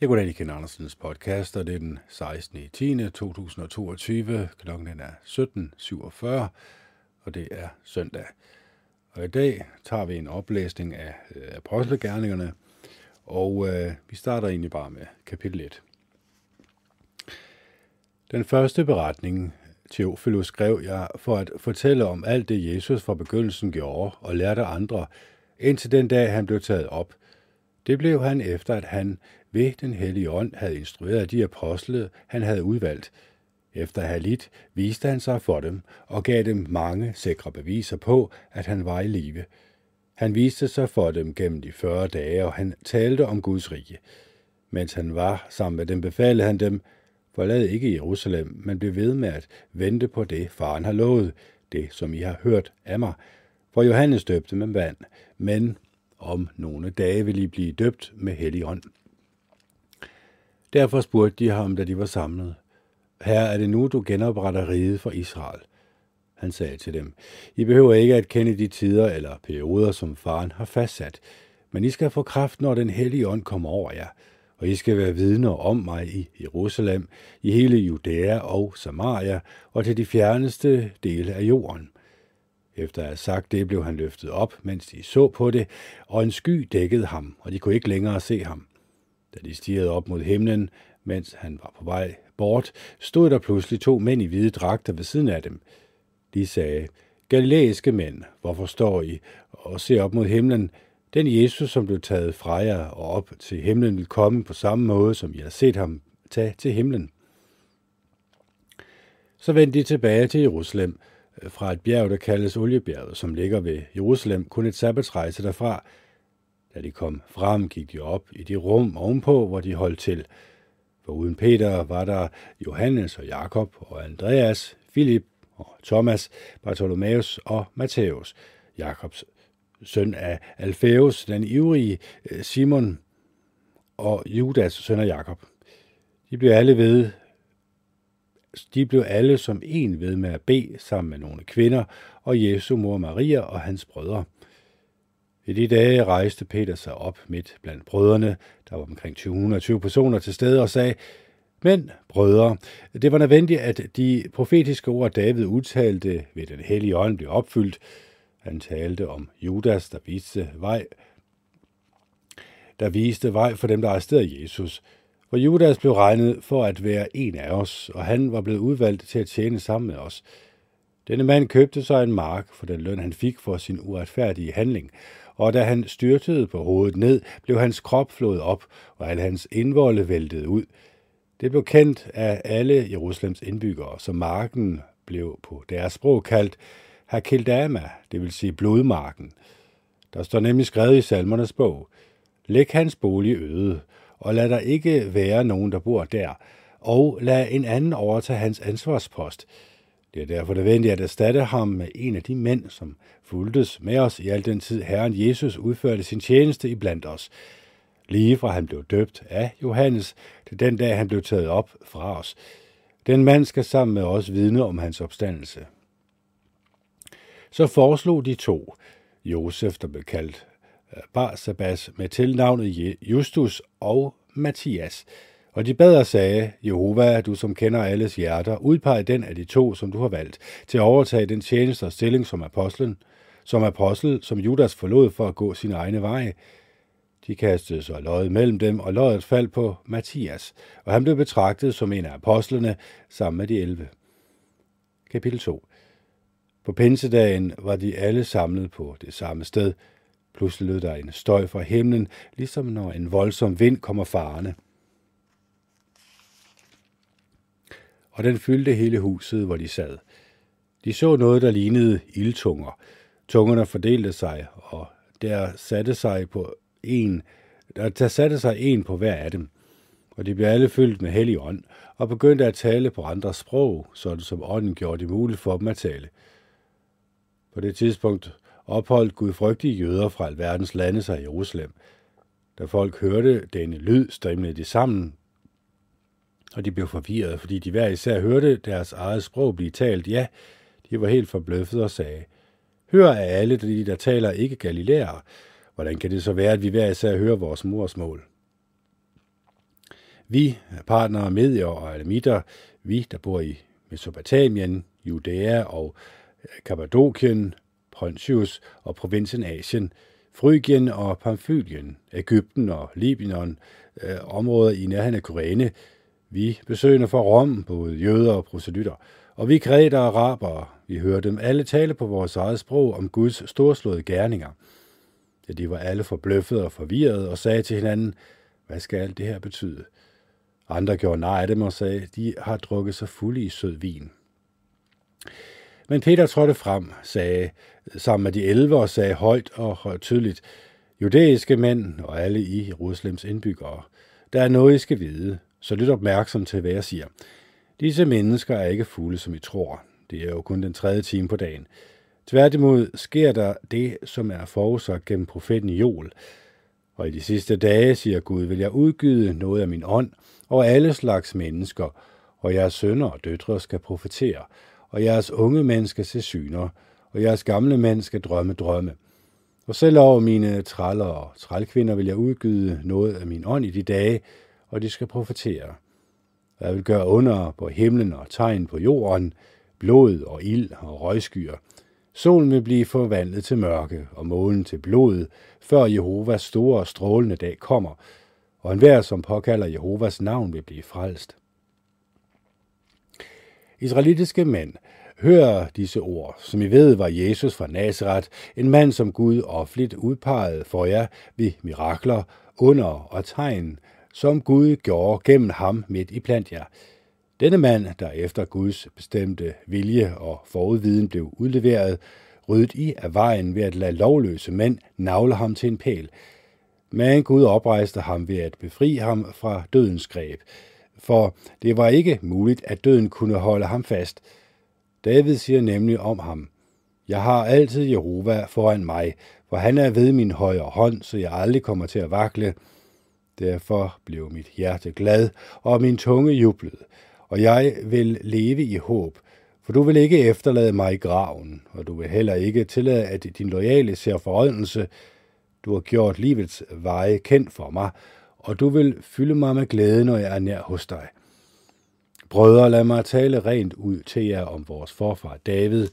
Jeg går ind i Ken Andersens podcast, og det er den 16. 10. 2022. Klokken er 17.47, og det er søndag. Og i dag tager vi en oplæsning af øh, apostelgerningerne, og øh, vi starter egentlig bare med kapitel 1. Den første beretning, Theophilus skrev jeg for at fortælle om alt det, Jesus fra begyndelsen gjorde og lærte andre, indtil den dag han blev taget op. Det blev han efter, at han ved den hellige ånd havde instrueret de apostle, han havde udvalgt. Efter at have lidt, viste han sig for dem og gav dem mange sikre beviser på, at han var i live. Han viste sig for dem gennem de 40 dage, og han talte om Guds rige. Mens han var sammen med dem, befalede han dem, forlad ikke Jerusalem, men blev ved med at vente på det, faren har lovet, det som I har hørt af mig. For Johannes døbte med vand, men om nogle dage vil I blive døbt med hellig ånd. Derfor spurgte de ham, da de var samlet, Her er det nu, du genopretter riget for Israel. Han sagde til dem, I behøver ikke at kende de tider eller perioder, som faren har fastsat, men I skal få kraft, når den hellige ånd kommer over jer, og I skal være vidner om mig i Jerusalem, i hele Judæa og Samaria, og til de fjerneste dele af jorden. Efter at have sagt det, blev han løftet op, mens de så på det, og en sky dækkede ham, og de kunne ikke længere se ham. Da de stirrede op mod himlen, mens han var på vej bort, stod der pludselig to mænd i hvide dragter ved siden af dem. De sagde, Galilæiske mænd, hvorfor står I og ser op mod himlen? Den Jesus, som blev taget fra jer og op til himlen, vil komme på samme måde, som I har set ham tage til himlen. Så vendte de tilbage til Jerusalem. Øh, fra et bjerg, der kaldes Oliebjerget, som ligger ved Jerusalem, kun et sabbatsrejse derfra – da de kom frem, gik de op i de rum ovenpå, hvor de holdt til. For uden Peter var der Johannes og Jakob og Andreas, Filip og Thomas, Bartholomeus og Matthæus, Jakobs søn af Alfæus, den ivrige øh, Simon og Judas, søn af Jakob. De blev alle ved, de blev alle som en ved med at bede sammen med nogle kvinder og Jesu mor Maria og hans brødre. I de dage rejste Peter sig op midt blandt brødrene, der var omkring 220 personer til stede, og sagde, men, brødre, det var nødvendigt, at de profetiske ord, David udtalte ved den hellige ånd, blev opfyldt. Han talte om Judas, der viste vej, der viste vej for dem, der arresterede Jesus. For Judas blev regnet for at være en af os, og han var blevet udvalgt til at tjene sammen med os. Denne mand købte sig en mark for den løn, han fik for sin uretfærdige handling, og da han styrtede på hovedet ned, blev hans krop flået op, og al hans indvolde væltede ud. Det blev kendt af alle Jerusalems indbyggere, så marken blev på deres sprog kaldt Hakildama, det vil sige blodmarken. Der står nemlig skrevet i salmernes bog, Læg hans bolig øde, og lad der ikke være nogen, der bor der, og lad en anden overtage hans ansvarspost. Det er derfor nødvendigt at erstatte ham med en af de mænd, som fuldtes med os i al den tid Herren Jesus udførte sin tjeneste i blandt os. Lige fra han blev døbt af Johannes til den dag han blev taget op fra os. Den mand skal sammen med os vidne om hans opstandelse. Så foreslog de to, Josef, der blev kaldt Barsabas med tilnavnet Justus og Matthias, og de bad og sagde, Jehova, du som kender alles hjerter, udpeg den af de to, som du har valgt, til at overtage den tjeneste og stilling som apostlen, som apostel, som Judas forlod for at gå sin egne veje. De kastede så løjet mellem dem, og løjet faldt på Matthias, og han blev betragtet som en af apostlene sammen med de 11. Kapitel 2 På pinsedagen var de alle samlet på det samme sted. Pludselig lød der en støj fra himlen, ligesom når en voldsom vind kommer farende. og den fyldte hele huset, hvor de sad. De så noget, der lignede ildtunger. Tungerne fordelte sig, og der satte sig på en, der satte sig en på hver af dem. Og de blev alle fyldt med hellig ånd, og begyndte at tale på andre sprog, sådan som ånden gjorde det muligt for dem at tale. På det tidspunkt opholdt gudfrygtige jøder fra alverdens lande sig i Jerusalem. Da folk hørte denne lyd, strimlede de sammen og de blev forvirret, fordi de hver især hørte deres eget sprog blive talt. Ja, de var helt forbløffet og sagde, Hør af alle de, der taler ikke galilæer. Hvordan kan det så være, at vi hver især hører vores morsmål? Vi, partnere, medier og alamitter, vi, der bor i Mesopotamien, Judæa og Kappadokien, Pontius og provinsen Asien, Frygien og Pamfylien, Ægypten og Libanon, øh, områder i nærheden af Kyrene, vi besøgende fra Rom, både jøder og proselytter, og vi græder og araber, vi hørte dem alle tale på vores eget sprog om Guds storslåede gerninger. Ja, de var alle forbløffede og forvirrede og sagde til hinanden, hvad skal alt det her betyde? Andre gjorde nej af dem og sagde, de har drukket sig fulde i sød vin. Men Peter trådte frem, sagde sammen med de elve og sagde højt og højt tydeligt, judæiske mænd og alle i Jerusalems indbyggere, der er noget, I skal vide, så lyt opmærksom til, hvad jeg siger. Disse mennesker er ikke fugle, som I tror. Det er jo kun den tredje time på dagen. Tværtimod sker der det, som er forudsagt gennem profeten Joel. Og i de sidste dage, siger Gud, vil jeg udgyde noget af min ånd og alle slags mennesker, og jeres sønner og døtre skal profetere, og jeres unge mænd skal se syner, og jeres gamle mænd skal drømme drømme. Og selv over mine træller og trælkvinder vil jeg udgyde noget af min ånd i de dage, og de skal profetere. Jeg vil gøre under på himlen og tegn på jorden, blod og ild og røgskyer. Solen vil blive forvandlet til mørke og månen til blod, før Jehovas store og strålende dag kommer, og enhver, som påkalder Jehovas navn, vil blive frelst. Israelitiske mænd, hør disse ord, som I ved var Jesus fra Nazareth, en mand, som Gud offentligt udpegede for jer ved mirakler, under og tegn, som Gud gjorde gennem ham midt i blandt jer. Denne mand, der efter Guds bestemte vilje og forudviden blev udleveret, ryddet i af vejen ved at lade lovløse mænd navle ham til en pæl. Men Gud oprejste ham ved at befri ham fra dødens greb, for det var ikke muligt, at døden kunne holde ham fast. David siger nemlig om ham, Jeg har altid Jehova foran mig, for han er ved min højre hånd, så jeg aldrig kommer til at vakle. Derfor blev mit hjerte glad, og min tunge jublede, og jeg vil leve i håb, for du vil ikke efterlade mig i graven, og du vil heller ikke tillade, at din loyale ser forrådnelse. Du har gjort livets veje kendt for mig, og du vil fylde mig med glæde, når jeg er nær hos dig. Brødre, lad mig tale rent ud til jer om vores forfar David,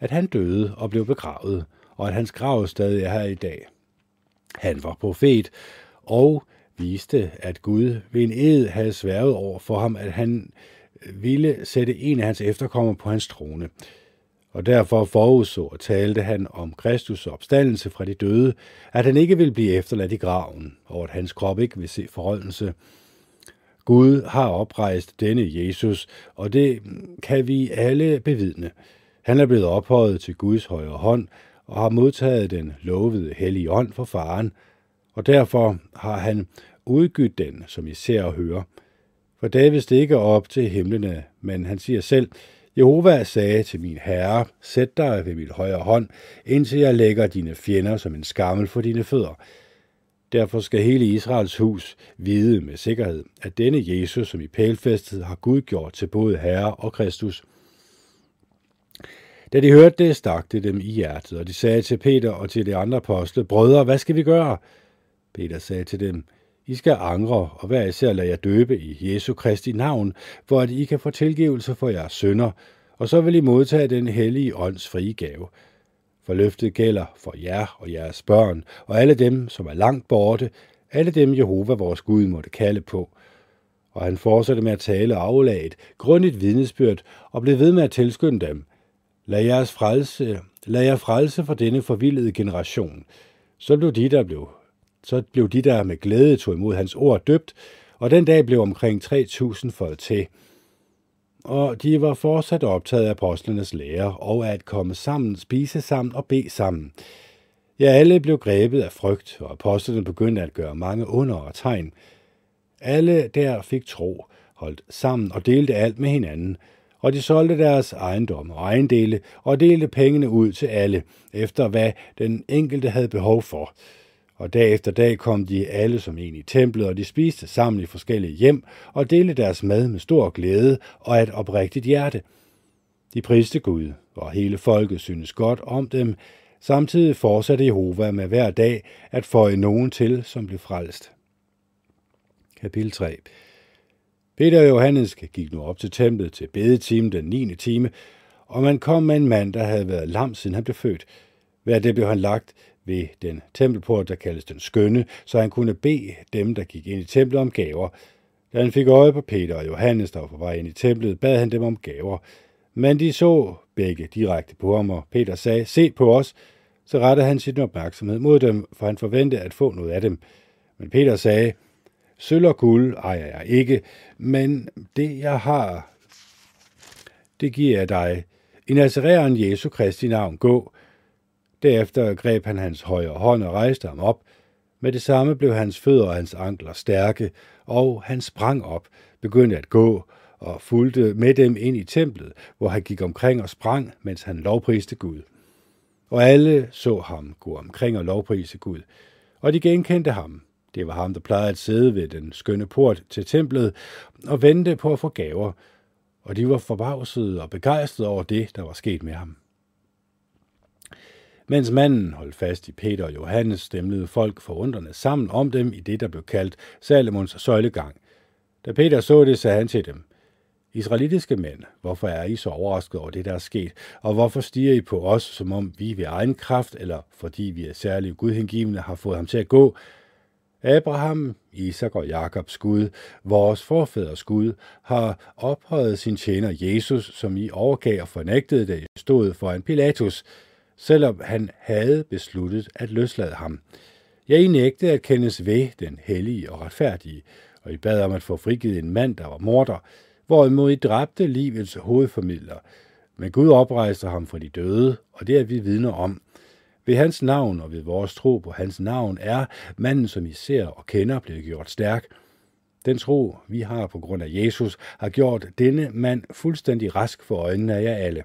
at han døde og blev begravet, og at hans grav stadig er her i dag. Han var profet, og viste, at Gud ved en ed havde sværget over for ham, at han ville sætte en af hans efterkommere på hans trone. Og derfor forudså og talte han om Kristus opstandelse fra de døde, at han ikke vil blive efterladt i graven, og at hans krop ikke vil se forholdelse. Gud har oprejst denne Jesus, og det kan vi alle bevidne. Han er blevet ophøjet til Guds højre hånd, og har modtaget den lovede hellige ånd for faren, og derfor har han udgydt den, som I ser og hører. For David stikker op til himlene, men han siger selv, Jehova sagde til min herre, sæt dig ved mit højre hånd, indtil jeg lægger dine fjender som en skammel for dine fødder. Derfor skal hele Israels hus vide med sikkerhed, at denne Jesus, som i pælfæstet, har Gud gjort til både Herre og Kristus. Da de hørte det, stak det dem i hjertet, og de sagde til Peter og til de andre apostle, Brødre, hvad skal vi gøre? Peter sagde til dem, I skal angre, og hver især lade jer døbe i Jesu Kristi navn, for at I kan få tilgivelse for jeres sønder, og så vil I modtage den hellige ånds frie gave. For løftet gælder for jer og jeres børn, og alle dem, som er langt borte, alle dem Jehova vores Gud måtte kalde på. Og han fortsatte med at tale aflaget, grundigt vidnesbyrd, og blev ved med at tilskynde dem. Lad jeres frelse, lad jer frelse for denne forvildede generation. Så blev de, der blev så blev de, der med glæde tog imod hans ord, døbt, og den dag blev omkring 3.000 fået til. Og de var fortsat optaget af apostlenes lære og at komme sammen, spise sammen og bede sammen. Ja, alle blev grebet af frygt, og apostlene begyndte at gøre mange under og tegn. Alle der fik tro, holdt sammen og delte alt med hinanden, og de solgte deres ejendom og ejendele og delte pengene ud til alle, efter hvad den enkelte havde behov for – og dag efter dag kom de alle som en i templet, og de spiste sammen i forskellige hjem og delte deres mad med stor glæde og et oprigtigt hjerte. De priste Gud, og hele folket synes godt om dem. Samtidig fortsatte Jehova med hver dag at føje nogen til, som blev frelst. Kapitel 3 Peter og Johannes gik nu op til templet til bedetime den 9. time, og man kom med en mand, der havde været lam, siden han blev født. Hver det blev han lagt ved den tempelport, der kaldes den skønne, så han kunne bede dem, der gik ind i templet om gaver. Da han fik øje på Peter og Johannes, der var på vej ind i templet, bad han dem om gaver. Men de så begge direkte på ham, og Peter sagde, se på os. Så rettede han sin opmærksomhed mod dem, for han forventede at få noget af dem. Men Peter sagde, sølv og guld ejer jeg ikke, men det jeg har, det giver jeg dig. I Nazareren Jesu Kristi navn gå. Derefter greb han hans højre hånd og rejste ham op. Med det samme blev hans fødder og hans ankler stærke, og han sprang op, begyndte at gå og fulgte med dem ind i templet, hvor han gik omkring og sprang, mens han lovpriste Gud. Og alle så ham gå omkring og lovprise Gud, og de genkendte ham. Det var ham, der plejede at sidde ved den skønne port til templet og vente på at få gaver, og de var forbavsede og begejstrede over det, der var sket med ham. Mens manden holdt fast i Peter og Johannes, stemlede folk forundrende sammen om dem i det, der blev kaldt Salomons søjlegang. Da Peter så det, sagde han til dem, Israelitiske mænd, hvorfor er I så overrasket over det, der er sket, og hvorfor stiger I på os, som om vi ved egen kraft, eller fordi vi er særligt gudhengivende, har fået ham til at gå? Abraham, Isak og Jakobs Gud, vores forfædres Gud, har ophøjet sin tjener Jesus, som I overgav og fornægtede, da I stod foran Pilatus, selvom han havde besluttet at løslade ham. Jeg I nægtede at kendes ved den hellige og retfærdige, og I bad om at få frigivet en mand, der var morder, hvorimod I dræbte livets hovedformidler. Men Gud oprejste ham fra de døde, og det er vi vidner om. Ved hans navn og ved vores tro på hans navn er manden, som I ser og kender, blevet gjort stærk. Den tro, vi har på grund af Jesus, har gjort denne mand fuldstændig rask for øjnene af jer alle.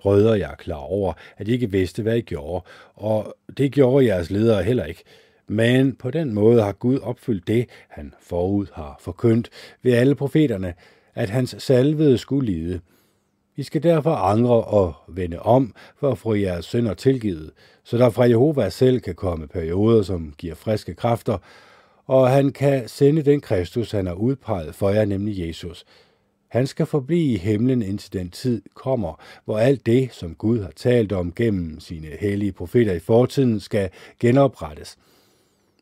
Brødre, jeg er klar over, at I ikke vidste, hvad I gjorde, og det gjorde jeres ledere heller ikke. Men på den måde har Gud opfyldt det, han forud har forkyndt ved alle profeterne, at hans salvede skulle lide. I skal derfor angre og vende om for at få jeres synder tilgivet, så der fra Jehova selv kan komme perioder, som giver friske kræfter, og han kan sende den Kristus, han har udpeget for jer, nemlig Jesus. Han skal forblive i himlen indtil den tid kommer, hvor alt det, som Gud har talt om gennem sine hellige profeter i fortiden, skal genoprettes –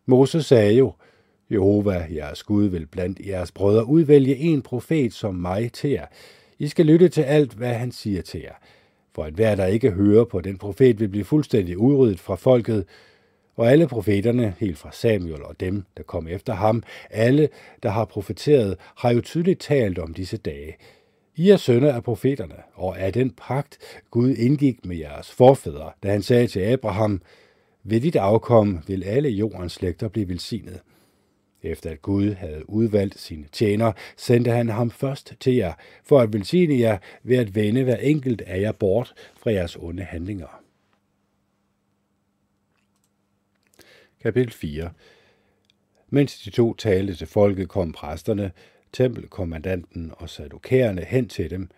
Moses sagde jo, Jehova, jeres Gud, vil blandt jeres brødre udvælge en profet som mig til jer. I skal lytte til alt, hvad han siger til jer. For at hver, der ikke hører på den profet, vil blive fuldstændig udryddet fra folket, og alle profeterne, helt fra Samuel og dem, der kom efter ham, alle, der har profeteret, har jo tydeligt talt om disse dage. I er sønner af profeterne, og af den pagt, Gud indgik med jeres forfædre, da han sagde til Abraham, ved dit afkom vil alle jordens slægter blive velsignet. Efter at Gud havde udvalgt sine tjenere, sendte han ham først til jer, for at velsigne jer ved at vende hver enkelt af jer bort fra jeres onde handlinger. Kapitel 4 Mens de to talte til folket, kom præsterne, tempelkommandanten og sadukærerne hen til dem.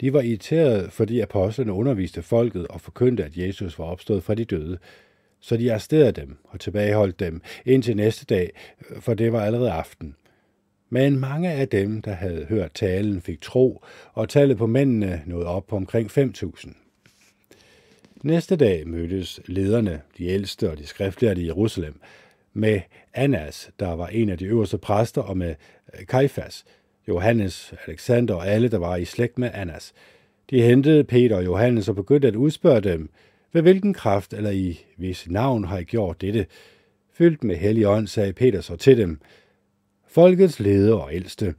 De var irriterede, fordi apostlene underviste folket og forkyndte, at Jesus var opstået fra de døde, så de arresterede dem og tilbageholdt dem indtil næste dag, for det var allerede aften. Men mange af dem, der havde hørt talen, fik tro, og tallet på mændene nåede op på omkring 5.000. Næste dag mødtes lederne, de ældste og de skriftlærte i Jerusalem, med Annas, der var en af de øverste præster, og med øh, Kajfas, Johannes, Alexander og alle, der var i slægt med Annas. De hentede Peter og Johannes og begyndte at udspørge dem, ved hvilken kraft eller i hvis navn har I gjort dette? Fyldt med hellig ånd, sagde Peter så til dem. Folkets leder og ældste,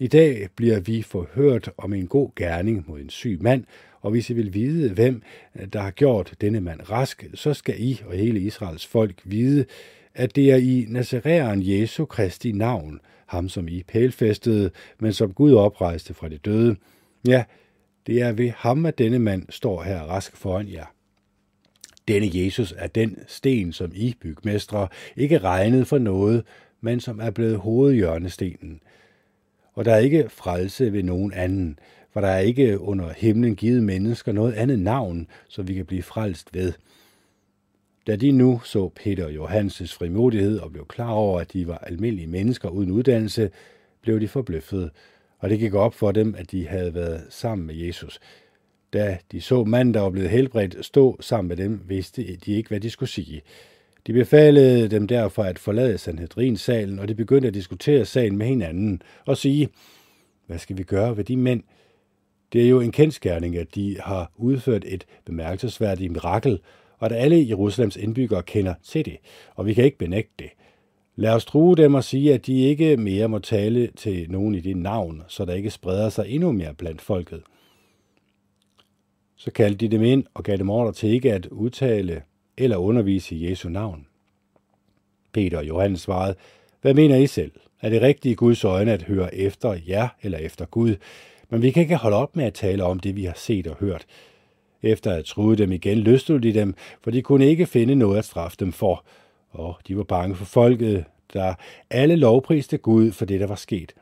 i dag bliver vi forhørt om en god gerning mod en syg mand, og hvis I vil vide, hvem øh, der har gjort denne mand rask, så skal I og hele Israels folk vide, at det er i Nazareeren Jesu Kristi navn, ham som I pælfæstede, men som Gud oprejste fra de døde. Ja, det er ved ham, at denne mand står her rask foran jer. Denne Jesus er den sten, som I bygmestre ikke regnede for noget, men som er blevet hovedhjørnestenen. Og der er ikke frelse ved nogen anden, for der er ikke under himlen givet mennesker noget andet navn, som vi kan blive frelst ved. Da de nu så Peter og Johannes frimodighed og blev klar over, at de var almindelige mennesker uden uddannelse, blev de forbløffede, og det gik op for dem, at de havde været sammen med Jesus. Da de så manden, der var blevet helbredt, stå sammen med dem, vidste de ikke, hvad de skulle sige. De befalede dem derfor at forlade Sanhedrin-salen, og de begyndte at diskutere sagen med hinanden og sige, hvad skal vi gøre ved de mænd? Det er jo en kendskærning, at de har udført et bemærkelsesværdigt mirakel, og at alle Jerusalems indbyggere kender til det, og vi kan ikke benægte det. Lad os true dem og sige, at de ikke mere må tale til nogen i det navn, så der ikke spreder sig endnu mere blandt folket. Så kaldte de dem ind og gav dem ordre til ikke at udtale eller undervise i Jesu navn. Peter og Johannes svarede, hvad mener I selv? Er det rigtigt i Guds øjne at høre efter jer eller efter Gud? Men vi kan ikke holde op med at tale om det, vi har set og hørt. Efter at trude dem igen, lystede de dem, for de kunne ikke finde noget at straffe dem for. Og de var bange for folket, der alle lovpriste Gud for det, der var sket.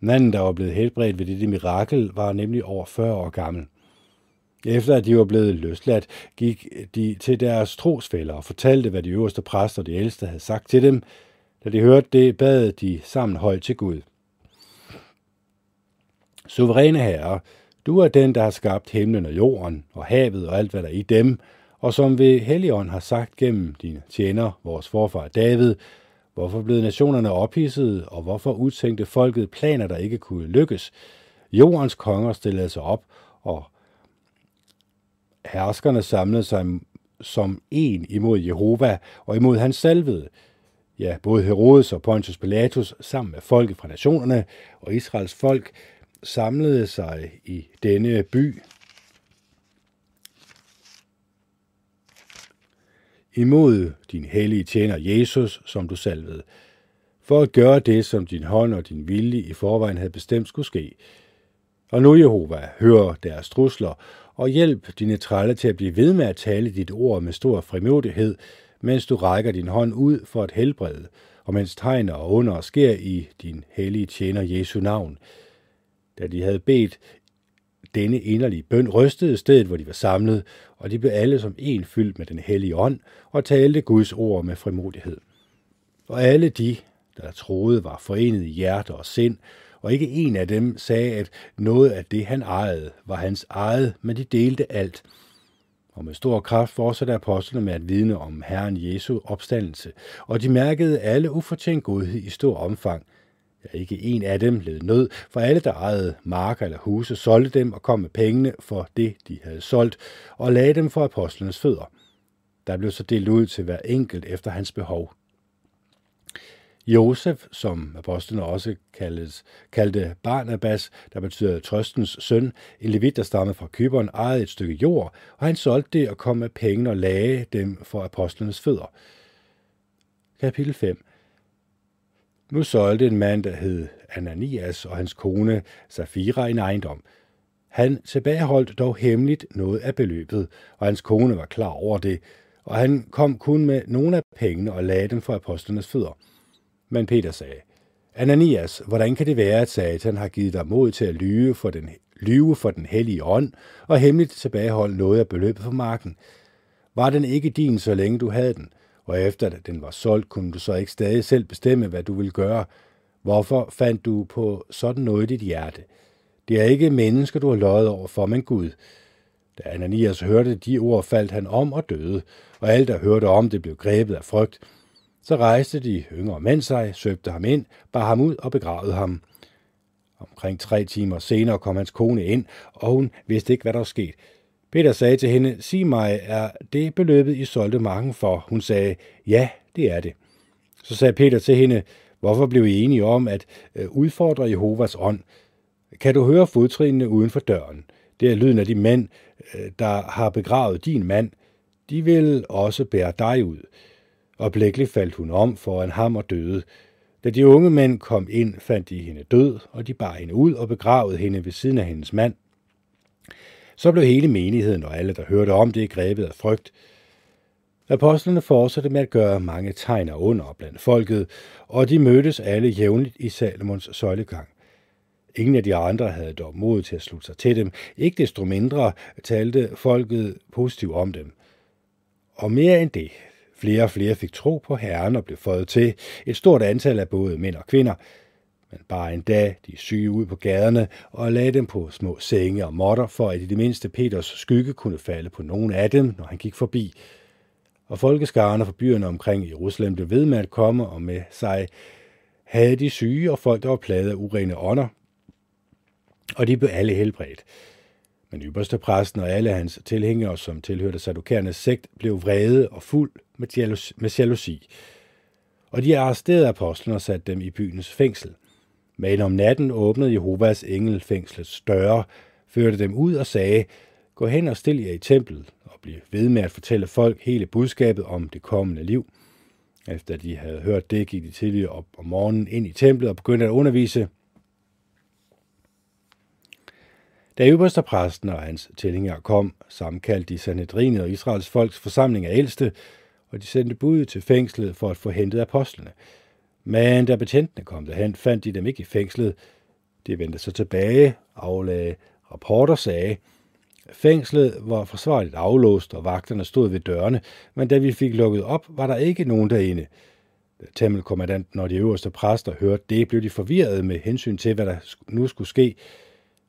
Manden, der var blevet helbredt ved dette mirakel, var nemlig over 40 år gammel. Efter at de var blevet løsladt, gik de til deres trosfælder og fortalte, hvad de øverste præster og de ældste havde sagt til dem. Da de hørte det, bad de sammen højt til Gud. Suveræne herre, du er den, der har skabt himlen og jorden og havet og alt, hvad der er i dem, og som ved Helligånd har sagt gennem dine tjener, vores forfar David, hvorfor blev nationerne ophidset, og hvorfor udtænkte folket planer, der ikke kunne lykkes. Jordens konger stillede sig op, og herskerne samlede sig som en imod Jehova og imod hans salvede. Ja, både Herodes og Pontius Pilatus sammen med folket fra nationerne og Israels folk samlede sig i denne by imod din hellige tjener Jesus, som du salvede, for at gøre det, som din hånd og din vilje i forvejen havde bestemt skulle ske. Og nu, Jehova, hør deres trusler, og hjælp dine trælle til at blive ved med at tale dit ord med stor frimodighed, mens du rækker din hånd ud for at helbrede, og mens tegner og under sker i din hellige tjener Jesu navn. Da de havde bedt denne inderlige bøn, rystede stedet, hvor de var samlet, og de blev alle som en fyldt med den hellige ånd, og talte Guds ord med frimodighed. Og alle de, der troede, var forenet i hjerte og sind, og ikke en af dem sagde, at noget af det, han ejede, var hans eget, men de delte alt. Og med stor kraft fortsatte apostlene med at vidne om Herren Jesu opstandelse, og de mærkede alle ufortjent godhed i stor omfang. Ja, ikke en af dem led nød, for alle, der ejede marker eller huse, solgte dem og kom med pengene for det, de havde solgt, og lagde dem for apostlenes fødder. Der blev så delt ud til hver enkelt efter hans behov. Josef, som apostlene også kaldes, kaldte Barnabas, der betyder trøstens søn, en levit, der stammede fra Kyberen, ejede et stykke jord, og han solgte det og kom med pengene og lagde dem for apostlenes fødder. Kapitel 5 nu solgte en mand, der hed Ananias og hans kone Safira en ejendom. Han tilbageholdt dog hemmeligt noget af beløbet, og hans kone var klar over det, og han kom kun med nogle af pengene og lagde dem for apostlenes fødder. Men Peter sagde, Ananias, hvordan kan det være, at Satan har givet dig mod til at lyve for den, lyve for den hellige ånd og hemmeligt tilbageholde noget af beløbet for marken? Var den ikke din, så længe du havde den? Og efter at den var solgt, kunne du så ikke stadig selv bestemme, hvad du ville gøre? Hvorfor fandt du på sådan noget i dit hjerte? Det er ikke mennesker, du har løjet over for, men Gud. Da Ananias hørte de ord, faldt han om og døde, og alt, der hørte om det, blev grebet af frygt. Så rejste de yngre mænd sig, søgte ham ind, bar ham ud og begravede ham. Omkring tre timer senere kom hans kone ind, og hun vidste ikke, hvad der var sket. Peter sagde til hende, sig mig, er det beløbet, I solgte marken for? Hun sagde, ja, det er det. Så sagde Peter til hende, hvorfor blev I enige om at øh, udfordre Jehovas ånd? Kan du høre fodtrinene uden for døren? Det er lyden af de mænd, øh, der har begravet din mand. De vil også bære dig ud. Og blækkeligt faldt hun om foran ham og døde. Da de unge mænd kom ind, fandt de hende død, og de bar hende ud og begravede hende ved siden af hendes mand. Så blev hele menigheden og alle, der hørte om det, grebet af frygt. Apostlene fortsatte med at gøre mange tegn og under blandt folket, og de mødtes alle jævnligt i Salomons søjlegang. Ingen af de andre havde dog mod til at slutte sig til dem. Ikke desto mindre talte folket positivt om dem. Og mere end det, Flere og flere fik tro på Herren og blev fået til et stort antal af både mænd og kvinder men bare en dag de syge ud på gaderne og lagde dem på små senge og måtter, for at i det mindste Peters skygge kunne falde på nogen af dem, når han gik forbi. Og folkeskarerne fra byerne omkring Jerusalem blev ved med at komme, og med sig havde de syge og folk, der var plaget af urene ånder, og de blev alle helbredt. Men ypperste præsten og alle hans tilhængere, som tilhørte sadukernes sekt, blev vrede og fuld med, jalousi, med jalousi. Og de arresterede apostlene og satte dem i byens fængsel. Men om natten åbnede Jehovas engel fængslets døre, førte dem ud og sagde, gå hen og stil jer i templet, og bliv ved med at fortælle folk hele budskabet om det kommende liv. Efter de havde hørt det, gik de tidligere op om morgenen ind i templet og begyndte at undervise. Da øverste præsten og hans tilhængere kom, sammenkaldte de Sanhedrinet og Israels folks forsamling af ældste, og de sendte bud til fængslet for at få hentet apostlene. Men da betjentene kom derhen, fandt de dem ikke i fængslet. De vendte så tilbage, aflagde rapporter sagde, Fængslet var forsvarligt aflåst, og vagterne stod ved dørene, men da vi fik lukket op, var der ikke nogen derinde. Da tempelkommandanten og de øverste præster hørte det, blev de forvirrede med hensyn til, hvad der nu skulle ske.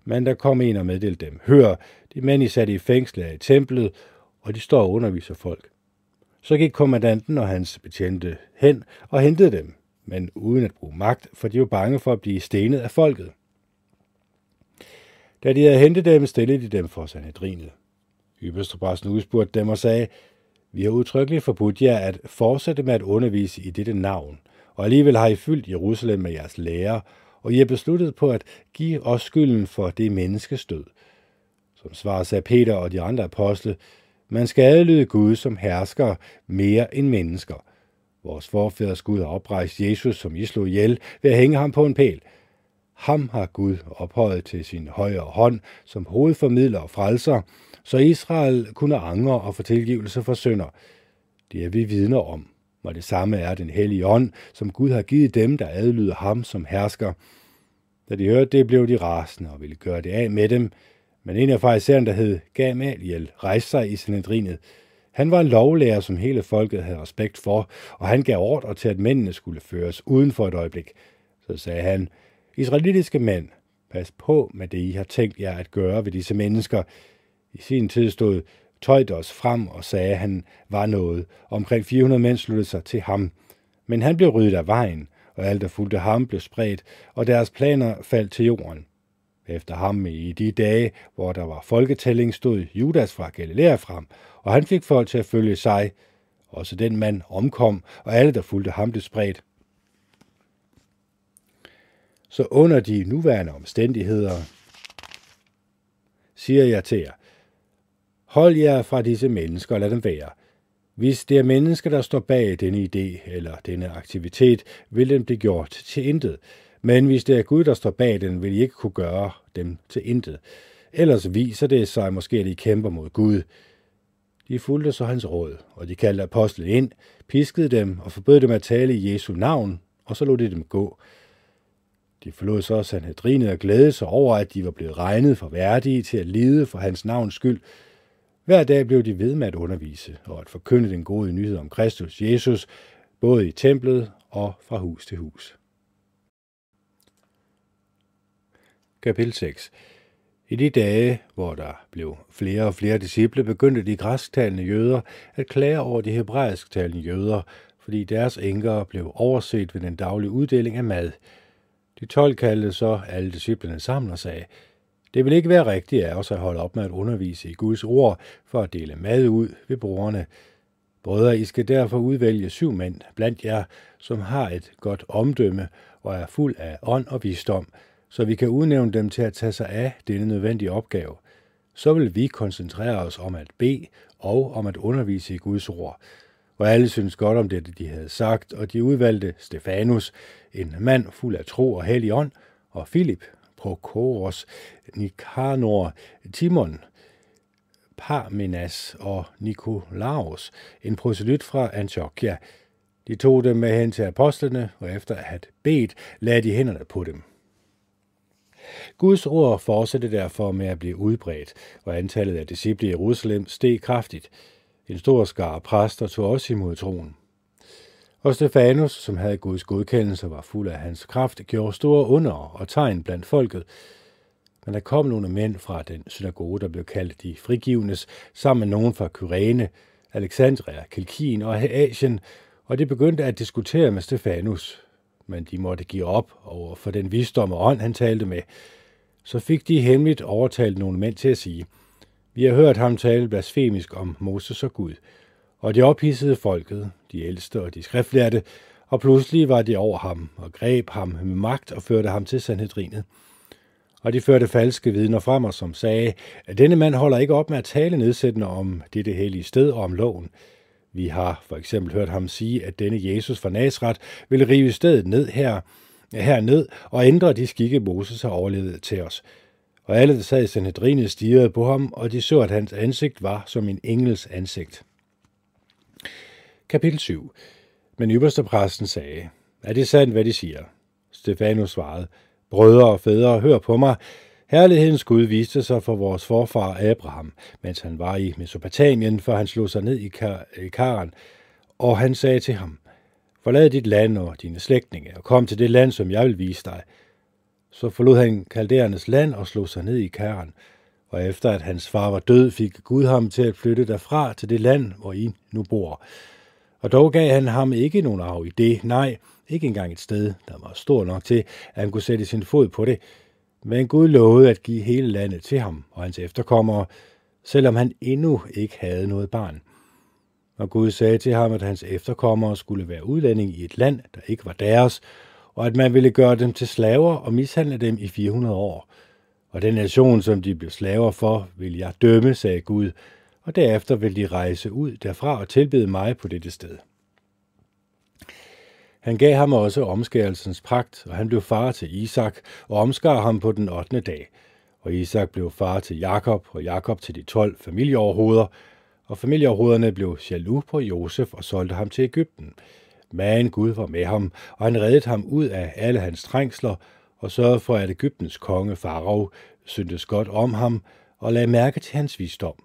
Men der kom en og meddelte dem, hør, de mænd I satte i fængslet er i templet, og de står og underviser folk. Så gik kommandanten og hans betjente hen og hentede dem, men uden at bruge magt, for de var bange for at blive stenet af folket. Da de havde hentet dem, stillede de dem for Sanhedrinet. Ypperstepræsten udspurgte dem og sagde, vi har udtrykkeligt forbudt jer at fortsætte med at undervise i dette navn, og alligevel har I fyldt Jerusalem med jeres lærer, og I har besluttet på at give os skylden for det menneskestød. Som svar sagde Peter og de andre apostle, man skal adlyde Gud som hersker mere end mennesker. Vores forfædre Gud har oprejst Jesus, som I slog ihjel, ved at hænge ham på en pæl. Ham har Gud ophøjet til sin højre hånd som hovedformidler og frelser, så Israel kunne angre og få tilgivelse for synder. Det er vi vidner om, og det samme er den hellige ånd, som Gud har givet dem, der adlyder ham som hersker. Da de hørte det, blev de rasende og ville gøre det af med dem, men en af farisæerne, der hed Gamaliel, rejste sig i Sanhedrinet. Han var en lovlærer, som hele folket havde respekt for, og han gav ordre til, at mændene skulle føres uden for et øjeblik. Så sagde han, Israelitiske mænd, pas på med det, I har tænkt jer at gøre ved disse mennesker. I sin tid stod Tøjdos frem og sagde, at han var noget. Omkring 400 mænd sluttede sig til ham. Men han blev ryddet af vejen, og alt der fulgte ham blev spredt, og deres planer faldt til jorden. Efter ham i de dage, hvor der var folketælling, stod Judas fra Galilea frem, og han fik folk til at følge sig. Også den mand omkom, og alle, der fulgte ham, blev spredt. Så under de nuværende omstændigheder siger jeg til jer, hold jer fra disse mennesker og lad dem være. Hvis det er mennesker, der står bag denne idé eller denne aktivitet, vil den blive gjort til intet. Men hvis det er Gud, der står bag den, vil I ikke kunne gøre dem til intet. Ellers viser det sig måske, at I kæmper mod Gud. De fulgte så hans råd, og de kaldte apostlen ind, piskede dem og forbød dem at tale i Jesu navn, og så lod de dem gå. De forlod så Sanhedrinet og glædede sig over, at de var blevet regnet for værdige til at lide for hans navns skyld. Hver dag blev de ved med at undervise og at forkynde den gode nyhed om Kristus Jesus, både i templet og fra hus til hus. Kapitel 6 I de dage, hvor der blev flere og flere disciple, begyndte de græsktalende jøder at klage over de hebraisktalende jøder, fordi deres enker blev overset ved den daglige uddeling af mad. De tolv kaldte så alle disciplene sammen og sagde, det vil ikke være rigtigt af os at holde op med at undervise i Guds ord for at dele mad ud ved brugerne. Brødre, I skal derfor udvælge syv mænd blandt jer, som har et godt omdømme og er fuld af ånd og visdom, så vi kan udnævne dem til at tage sig af denne nødvendige opgave. Så vil vi koncentrere os om at bede og om at undervise i Guds ord. Og alle synes godt om det, de havde sagt, og de udvalgte Stefanus, en mand fuld af tro og hellig ånd, og Filip, Prokoros, Nikanor, Timon, Parmenas og Nikolaus, en proselyt fra Antiochia. De tog dem med hen til apostlene, og efter at have bedt, lagde de hænderne på dem. Guds ord fortsatte derfor med at blive udbredt, og antallet af disciple i Jerusalem steg kraftigt. En stor skare præster tog også imod troen. Og Stefanus, som havde Guds godkendelse og var fuld af hans kraft, gjorde store under og tegn blandt folket. Men der kom nogle mænd fra den synagoge, der blev kaldt de frigivnes, sammen med nogen fra Kyrene, Alexandria, Kalkien og Asien, og de begyndte at diskutere med Stefanus. Men de måtte give op over for den visdom og ånd, han talte med. Så fik de hemmeligt overtalt nogle mænd til at sige, vi har hørt ham tale blasfemisk om Moses og Gud. Og de ophidsede folket, de ældste og de skriftlærte, og pludselig var de over ham og greb ham med magt og førte ham til Sanhedrinet. Og de førte falske vidner frem og som sagde, at denne mand holder ikke op med at tale nedsættende om dette hellige sted og om loven. Vi har for eksempel hørt ham sige, at denne Jesus fra Nazareth vil rive stedet ned her, herned og ændre de skikke, Moses har overlevet til os. Og alle, der sad i Sanhedrinet, stirrede på ham, og de så, at hans ansigt var som en engels ansigt. Kapitel 7 Men ypperstepræsten sagde, er det sandt, hvad de siger? Stefanus svarede, brødre og fædre, hør på mig. Herlighedens Gud viste sig for vores forfar Abraham, mens han var i Mesopotamien, før han slog sig ned i, Kar- i Karen, og han sagde til ham, forlad dit land og dine slægtninge, og kom til det land, som jeg vil vise dig. Så forlod han kalderernes land og slog sig ned i Karen, og efter at hans far var død, fik Gud ham til at flytte derfra til det land, hvor I nu bor. Og dog gav han ham ikke nogen arv i det, nej, ikke engang et sted, der var stor nok til, at han kunne sætte sin fod på det. Men Gud lovede at give hele landet til ham og hans efterkommere, selvom han endnu ikke havde noget barn. Og Gud sagde til ham, at hans efterkommere skulle være udlænding i et land, der ikke var deres, og at man ville gøre dem til slaver og mishandle dem i 400 år. Og den nation, som de blev slaver for, vil jeg dømme, sagde Gud, og derefter vil de rejse ud derfra og tilbede mig på dette sted. Han gav ham også omskærelsens pragt, og han blev far til Isak, og omskar ham på den 8. dag. Og Isak blev far til Jakob, og Jakob til de 12 familieoverhoveder, og familieoverhovederne blev jaloux på Josef og solgte ham til Ægypten. Men Gud var med ham, og han reddede ham ud af alle hans trængsler, og sørgede for, at Ægyptens konge Farao syntes godt om ham, og lagde mærke til hans visdom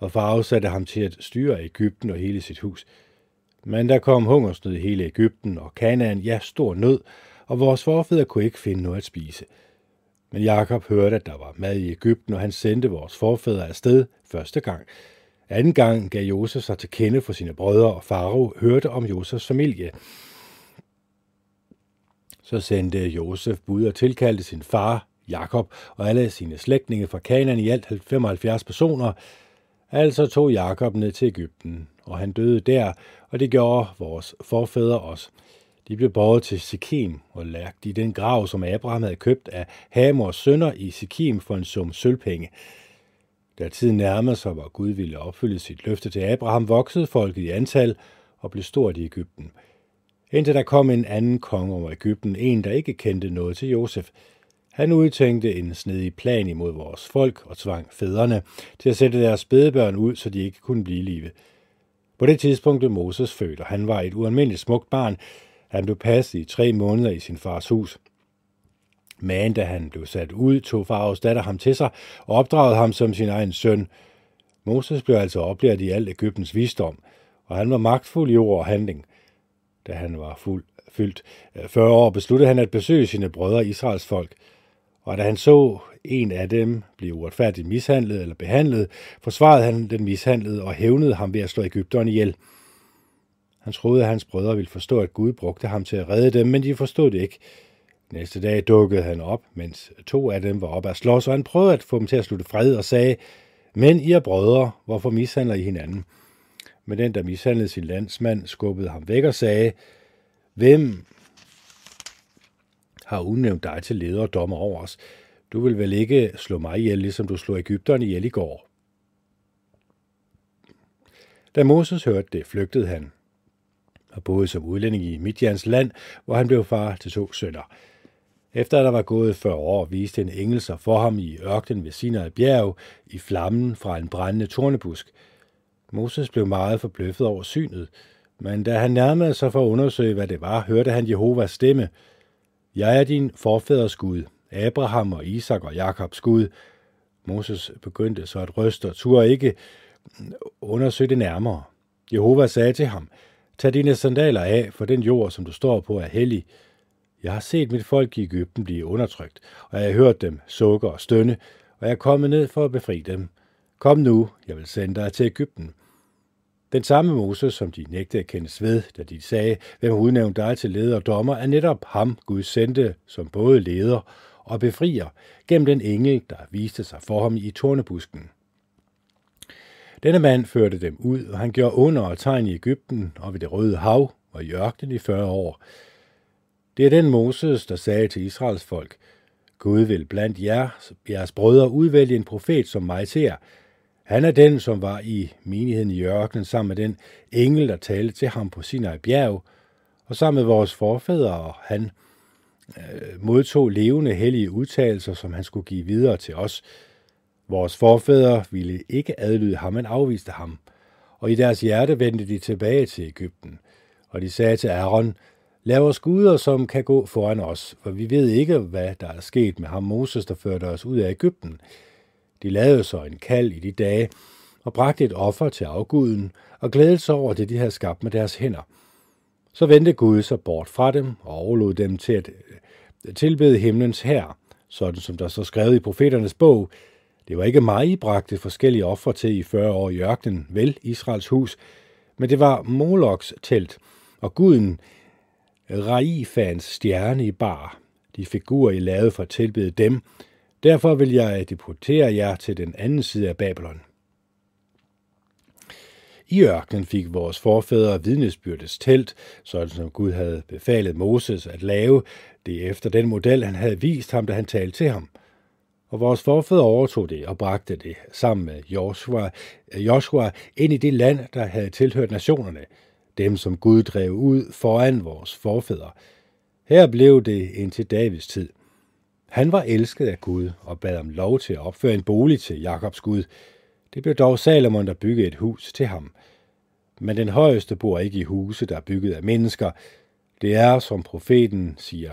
og Farao satte ham til at styre Ægypten og hele sit hus. Men der kom hungersnød i hele Ægypten, og Kanaan, ja, stor nød, og vores forfædre kunne ikke finde noget at spise. Men Jakob hørte, at der var mad i Ægypten, og han sendte vores forfædre afsted første gang. Anden gang gav Josef sig til kende for sine brødre, og Farao hørte om Josefs familie. Så sendte Josef bud og tilkaldte sin far, Jakob, og alle sine slægtninge fra Kanaan i alt 75 personer, Altså tog Jakob ned til Ægypten, og han døde der, og det gjorde vores forfædre også. De blev båret til Sikkim og lagt i den grav, som Abraham havde købt af Hamors sønner i Sikkim for en sum sølvpenge. Da tiden nærmede sig, hvor Gud ville opfylde sit løfte til Abraham, voksede folket i antal og blev stort i Ægypten. Indtil der kom en anden konge over Ægypten, en der ikke kendte noget til Josef. Han udtænkte en snedig plan imod vores folk og tvang fædrene til at sætte deres spædebørn ud, så de ikke kunne blive live. På det tidspunkt blev Moses født, og han var et ualmindeligt smukt barn. Han blev passet i tre måneder i sin fars hus. Men da han blev sat ud, tog faraos datter ham til sig og opdragede ham som sin egen søn. Moses blev altså oplært i alt Ægyptens visdom, og han var magtfuld i ord og handling. Da han var fuld, fyldt øh, 40 år, besluttede han at besøge sine brødre Israels folk – og da han så en af dem blive uretfærdigt mishandlet eller behandlet, forsvarede han den mishandlede og hævnede ham ved at slå Ægypteren ihjel. Han troede, at hans brødre ville forstå, at Gud brugte ham til at redde dem, men de forstod det ikke. Næste dag dukkede han op, mens to af dem var oppe at slås, og han prøvede at få dem til at slutte fred og sagde, Men I er brødre, hvorfor mishandler I hinanden? Men den, der mishandlede sin landsmand, skubbede ham væk og sagde, Hvem har udnævnt dig til leder og dommer over os. Du vil vel ikke slå mig ihjel, ligesom du slog Ægypterne ihjel i går. Da Moses hørte det, flygtede han og boede som udlænding i Midjans land, hvor han blev far til to sønner. Efter at der var gået 40 år, viste en engel sig for ham i ørkenen ved Sinai bjerg i flammen fra en brændende tornebusk. Moses blev meget forbløffet over synet, men da han nærmede sig for at undersøge, hvad det var, hørte han Jehovas stemme – jeg er din forfædres Gud, Abraham og Isak og Jakobs Gud. Moses begyndte så at ryste og turde ikke undersøge det nærmere. Jehova sagde til ham, Tag dine sandaler af, for den jord, som du står på, er hellig. Jeg har set mit folk i Ægypten blive undertrykt, og jeg har hørt dem sukke og stønne, og jeg er kommet ned for at befri dem. Kom nu, jeg vil sende dig til Ægypten. Den samme Moses, som de nægtede at kendes ved, da de sagde, hvem udnævnte dig til leder og dommer, er netop ham, Gud sendte som både leder og befrier gennem den engel, der viste sig for ham i tornebusken. Denne mand førte dem ud, og han gjorde under og tegn i Ægypten og ved det røde hav og i ørkenen i 40 år. Det er den Moses, der sagde til Israels folk, Gud vil blandt jer, jeres brødre, udvælge en profet som mig til jer. Han er den, som var i menigheden i ørkenen sammen med den engel, der talte til ham på Sinai bjerg, og sammen med vores forfædre, og han øh, modtog levende hellige udtalelser, som han skulle give videre til os. Vores forfædre ville ikke adlyde ham, men afviste ham. Og i deres hjerte vendte de tilbage til Ægypten. Og de sagde til Aaron, Lav os guder, som kan gå foran os, for vi ved ikke, hvad der er sket med ham Moses, der førte os ud af Ægypten. De lavede så en kald i de dage, og bragte et offer til afguden, og glædede sig over det, de havde skabt med deres hænder. Så vendte Gud sig bort fra dem, og overlod dem til at øh, tilbede himlens hær, sådan som der så skrevet i profeternes bog. Det var ikke mig, I bragte forskellige ofre til i 40 år i ørkenen, vel Israels hus, men det var Moloks telt, og guden Raifans stjerne i bar. De figurer, I lavede for at tilbede dem. Derfor vil jeg deportere jer til den anden side af Babylon. I ørkenen fik vores forfædre vidnesbyrdes telt, sådan som Gud havde befalet Moses at lave det efter den model, han havde vist ham, da han talte til ham. Og vores forfædre overtog det og bragte det sammen med Joshua, eh, Joshua ind i det land, der havde tilhørt nationerne, dem som Gud drev ud foran vores forfædre. Her blev det indtil Davids tid. Han var elsket af Gud og bad om lov til at opføre en bolig til Jakobs Gud. Det blev dog Salomon, der byggede et hus til ham. Men den højeste bor ikke i huse, der er bygget af mennesker. Det er, som profeten siger,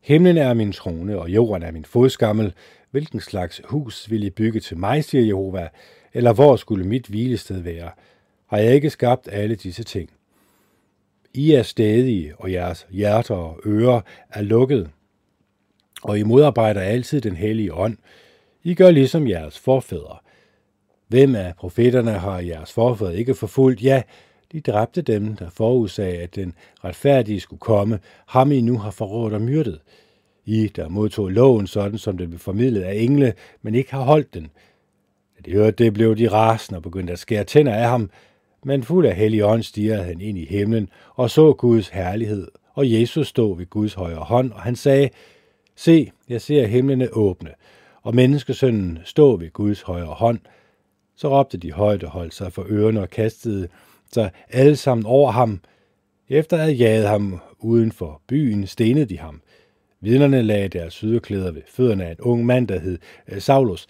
Himlen er min trone, og jorden er min fodskammel. Hvilken slags hus vil I bygge til mig, siger Jehova, eller hvor skulle mit hvilested være? Har jeg ikke skabt alle disse ting? I er stadige, og jeres hjerter og ører er lukket, og I modarbejder altid den hellige ånd. I gør ligesom jeres forfædre. Hvem af profeterne har jeres forfædre ikke forfulgt? Ja, de dræbte dem, der forudsagde, at den retfærdige skulle komme, ham I nu har forrådt og myrdet. I, der modtog loven sådan, som den blev formidlet af engle, men ikke har holdt den. Da de hørte det, blev de rasende og begyndte at skære tænder af ham, men fuld af hellig ånd stirrede han ind i himlen og så Guds herlighed, og Jesus stod ved Guds højre hånd, og han sagde, Se, jeg ser himlene åbne, og menneskesønnen stå ved Guds højre hånd. Så råbte de højt og holdt sig for ørerne og kastede sig alle sammen over ham. Efter at jaget ham uden for byen, stenede de ham. Vidnerne lagde deres sydeklæder ved fødderne af en ung mand, der hed øh, Saulus.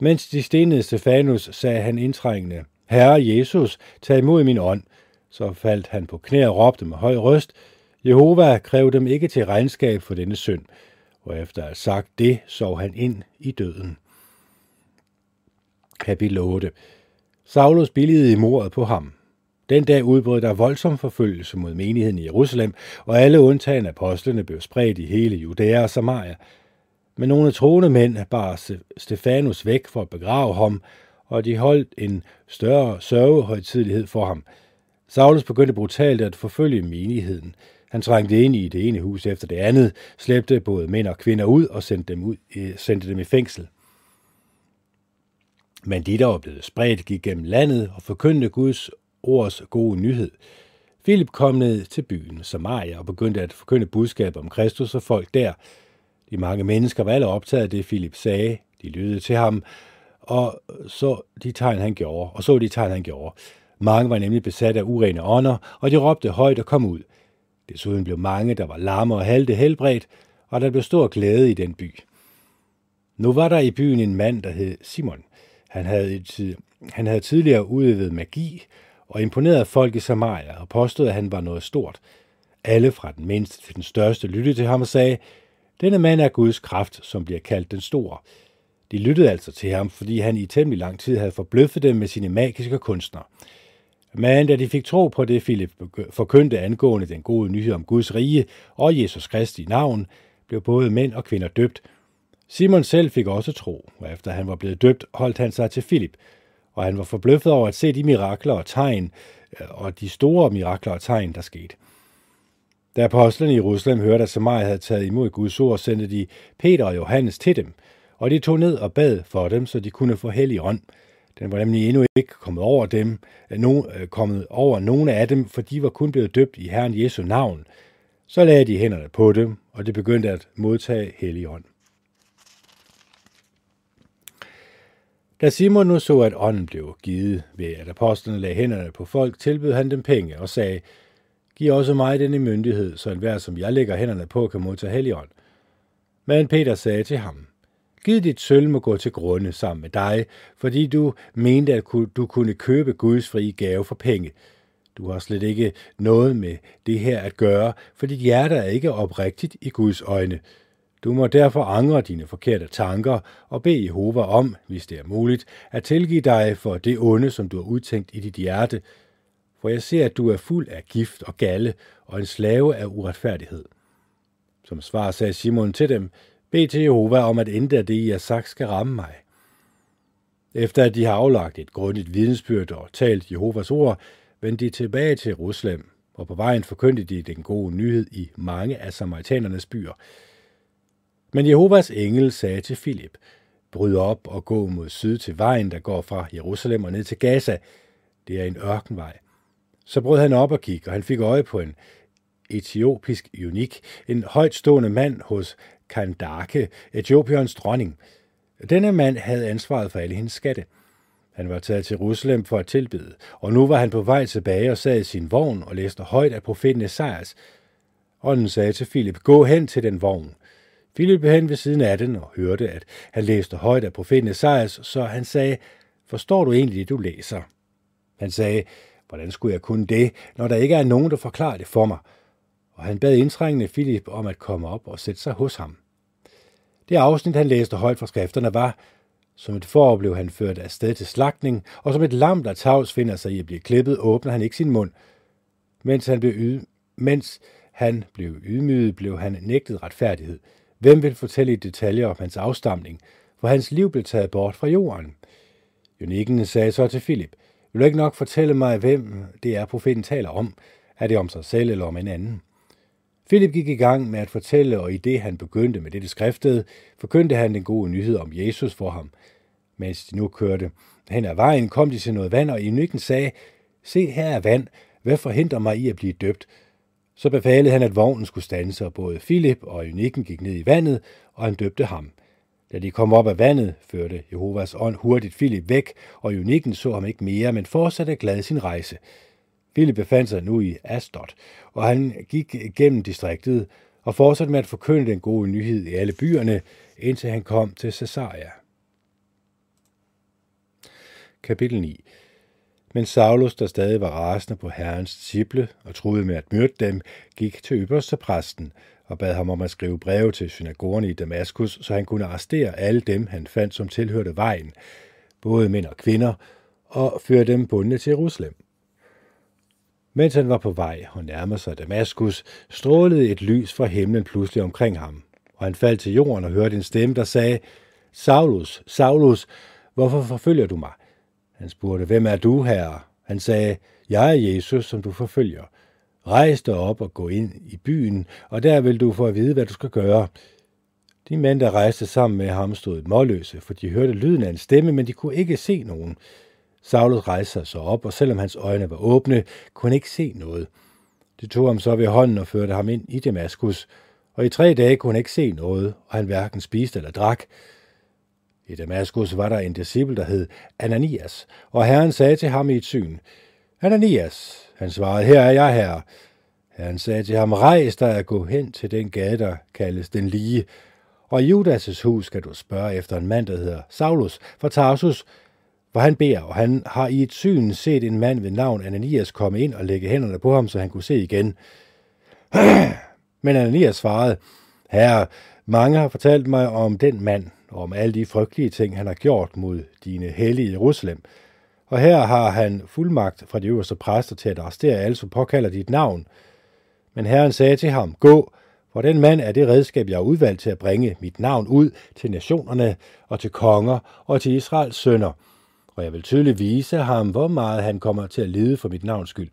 Mens de stenede Stefanus, sagde han indtrængende, Herre Jesus, tag imod min ånd. Så faldt han på knæ og råbte med høj røst, Jehova, kræv dem ikke til regnskab for denne synd. Og efter at have sagt det, sov han ind i døden. Kapitel 8 Saulus billigede i mordet på ham. Den dag udbrød der voldsom forfølgelse mod menigheden i Jerusalem, og alle undtagen apostlene blev spredt i hele Judæa og Samaria. Men nogle troende mænd bar Stefanus væk for at begrave ham, og de holdt en større sørgehøjtidlighed for ham. Saulus begyndte brutalt at forfølge menigheden. Han trængte ind i det ene hus efter det andet, slæbte både mænd og kvinder ud og sendte dem, ud, øh, sendte dem i fængsel. Men de, der var blevet spredt, gik gennem landet og forkyndte Guds ords gode nyhed. Philip kom ned til byen Samaria og begyndte at forkynde budskab om Kristus og folk der. De mange mennesker var alle optaget af det, Philip sagde. De lyttede til ham, og så de tegn, han gjorde, og så de tegn, han gjorde. Mange var nemlig besat af urene ånder, og de råbte højt og kom ud. Desuden blev mange, der var lamme og halte, helbredt, og der blev stor glæde i den by. Nu var der i byen en mand, der hed Simon. Han havde, tid, han havde tidligere udøvet magi og imponeret folk i Samaria og påstod, at han var noget stort. Alle fra den mindste til den største lyttede til ham og sagde, denne mand er Guds kraft, som bliver kaldt den store. De lyttede altså til ham, fordi han i temmelig lang tid havde forbløffet dem med sine magiske kunstner. Men da de fik tro på det, Philip forkyndte angående den gode nyhed om Guds rige og Jesus Kristi navn, blev både mænd og kvinder døbt. Simon selv fik også tro, og efter han var blevet døbt, holdt han sig til Philip, og han var forbløffet over at se de mirakler og tegn, øh, og de store mirakler og tegn, der skete. Da apostlene i Jerusalem hørte, at Samaria havde taget imod Guds ord, sendte de Peter og Johannes til dem, og de tog ned og bad for dem, så de kunne få hellig ånd. Den var nemlig endnu ikke kommet over dem, øh, nogen, øh, kommet over nogen af dem, for de var kun blevet døbt i Herren Jesu navn. Så lagde de hænderne på dem, og det begyndte at modtage hellig ånd. Da Simon nu så, at ånden blev givet ved, at apostlene lagde hænderne på folk, tilbød han dem penge og sagde, Giv også mig denne myndighed, så enhver, som jeg lægger hænderne på, kan modtage helligånd. Men Peter sagde til ham, Giv dit sølv må gå til grunde sammen med dig, fordi du mente, at du kunne købe Guds frie gave for penge. Du har slet ikke noget med det her at gøre, for dit hjerte er ikke oprigtigt i Guds øjne. Du må derfor angre dine forkerte tanker og bede Jehova om, hvis det er muligt, at tilgive dig for det onde, som du har udtænkt i dit hjerte, for jeg ser, at du er fuld af gift og galle og en slave af uretfærdighed. Som svar sagde Simon til dem, bed til Jehova om, at intet det, I har sagt, skal ramme mig. Efter at de har aflagt et grundigt vidensbyrd og talt Jehovas ord, vendte de tilbage til Jerusalem, og på vejen forkyndte de den gode nyhed i mange af samaritanernes byer. Men Jehovas engel sagde til Filip, bryd op og gå mod syd til vejen, der går fra Jerusalem og ned til Gaza. Det er en ørkenvej. Så brød han op og gik, og han fik øje på en etiopisk unik, en højtstående mand hos Kandake, Etiopiens dronning. Denne mand havde ansvaret for alle hendes skatte. Han var taget til Jerusalem for at tilbede, og nu var han på vej tilbage og sad i sin vogn og læste højt af profeten Esajas. Ånden sagde til Filip, gå hen til den vogn. Filip blev hen ved siden af den og hørte, at han læste højt af profeten Esajas, så han sagde, forstår du egentlig det, du læser? Han sagde, hvordan skulle jeg kunne det, når der ikke er nogen, der forklarer det for mig? Og han bad indtrængende Filip om at komme op og sætte sig hos ham. Det afsnit, han læste højt fra skrifterne, var, som et får blev han ført afsted til slagtning, og som et lam, der tavs finder sig i at blive klippet, åbner han ikke sin mund. Mens han blev, yd... Mens han blev ydmyget, blev han nægtet retfærdighed. Hvem vil fortælle i detaljer om hans afstamning? For hans liv blev taget bort fra jorden. Jonikken sagde så til Filip, vil du ikke nok fortælle mig, hvem det er, profeten taler om? Er det om sig selv eller om en anden? Philip gik i gang med at fortælle, og i det han begyndte med dette skriftede, forkyndte han den gode nyhed om Jesus for ham. Mens de nu kørte hen ad vejen, kom de til noget vand, og Enykken sagde, Se, her er vand. Hvad forhindrer mig i at blive døbt? Så befalede han, at vognen skulle stanse, og både Philip og Enykken gik ned i vandet, og han døbte ham. Da de kom op af vandet, førte Jehovas ånd hurtigt Philip væk, og Enykken så ham ikke mere, men fortsatte glad sin rejse. Philip befandt sig nu i Astot, og han gik gennem distriktet og fortsatte med at forkynde den gode nyhed i alle byerne, indtil han kom til Caesarea. Kapitel 9 Men Saulus, der stadig var rasende på herrens disciple og troede med at myrde dem, gik til ypperste præsten og bad ham om at skrive breve til synagogerne i Damaskus, så han kunne arrestere alle dem, han fandt, som tilhørte vejen, både mænd og kvinder, og føre dem bundne til Jerusalem. Mens han var på vej og nærmede sig Damaskus, strålede et lys fra himlen pludselig omkring ham, og han faldt til jorden og hørte en stemme, der sagde, Saulus, Saulus, hvorfor forfølger du mig? Han spurgte, hvem er du, herre? Han sagde, jeg er Jesus, som du forfølger. Rejs dig op og gå ind i byen, og der vil du få at vide, hvad du skal gøre. De mænd, der rejste sammen med ham, stod målløse, for de hørte lyden af en stemme, men de kunne ikke se nogen. Saulus rejste sig så op, og selvom hans øjne var åbne, kunne han ikke se noget. De tog ham så ved hånden og førte ham ind i Damaskus, og i tre dage kunne han ikke se noget, og han hverken spiste eller drak. I Damaskus var der en disciple, der hed Ananias, og Herren sagde til ham i et syn, Ananias, han svarede, her er jeg her. Herren sagde til ham, rejs dig og gå hen til den gade, der kaldes den lige, og i Judas' hus skal du spørge efter en mand, der hedder Saulus fra Tarsus, hvor han beder, og han har i et syn set en mand ved navn Ananias komme ind og lægge hænderne på ham, så han kunne se igen. Men Ananias svarede, Herre, mange har fortalt mig om den mand, og om alle de frygtelige ting, han har gjort mod dine hellige Jerusalem. Og her har han fuldmagt fra de øverste præster til at arrestere alle, som påkalder dit navn. Men Herren sagde til ham, gå, for den mand er det redskab, jeg har udvalgt til at bringe mit navn ud til nationerne og til konger og til Israels sønner. Og jeg vil tydeligt vise ham, hvor meget han kommer til at lide for mit navns skyld.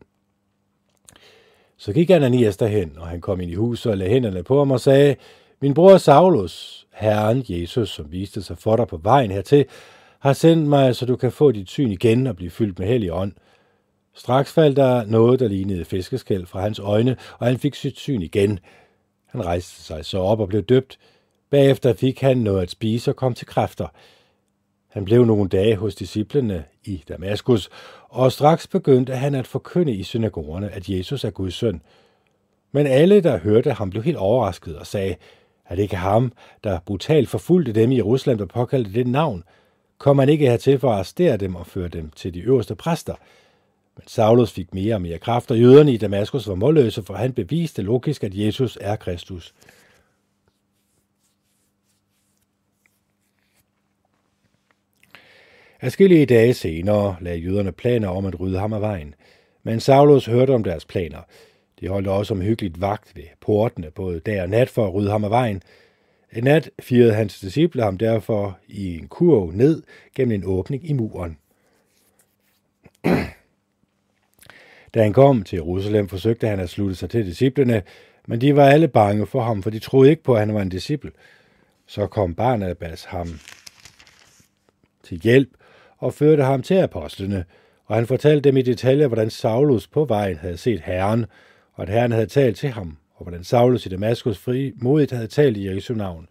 Så gik Ananias derhen, og han kom ind i huset og lagde hænderne på ham og sagde, Min bror Saulus, Herren Jesus, som viste sig for dig på vejen hertil, har sendt mig, så du kan få dit syn igen og blive fyldt med hellig ånd. Straks faldt der noget, der lignede fiskeskæld fra hans øjne, og han fik sit syn igen. Han rejste sig så op og blev døbt. Bagefter fik han noget at spise og kom til kræfter. Han blev nogle dage hos disciplene i Damaskus, og straks begyndte han at forkynde i synagogerne, at Jesus er Guds søn. Men alle, der hørte ham, blev helt overrasket og sagde, er det ikke ham, der brutalt forfulgte dem i Jerusalem, der påkaldte det navn? Kom han ikke hertil for at arrestere dem og føre dem til de øverste præster? Men Saulus fik mere og mere kraft, og jøderne i Damaskus var målløse, for han beviste logisk, at Jesus er Kristus. Adskillige dage senere lagde jøderne planer om at rydde ham af vejen. Men Saulus hørte om deres planer. De holdt også omhyggeligt vagt ved portene, både dag og nat, for at rydde ham af vejen. En nat firede hans disciple ham derfor i en kurv ned gennem en åbning i muren. Da han kom til Jerusalem, forsøgte han at slutte sig til disciplene, men de var alle bange for ham, for de troede ikke på, at han var en disciple. Så kom Barnabas ham til hjælp og førte ham til apostlene, og han fortalte dem i detaljer, hvordan Saulus på vejen havde set Herren, og at Herren havde talt til ham, og hvordan Saulus i Damaskus fri modigt havde talt i Jesu navn.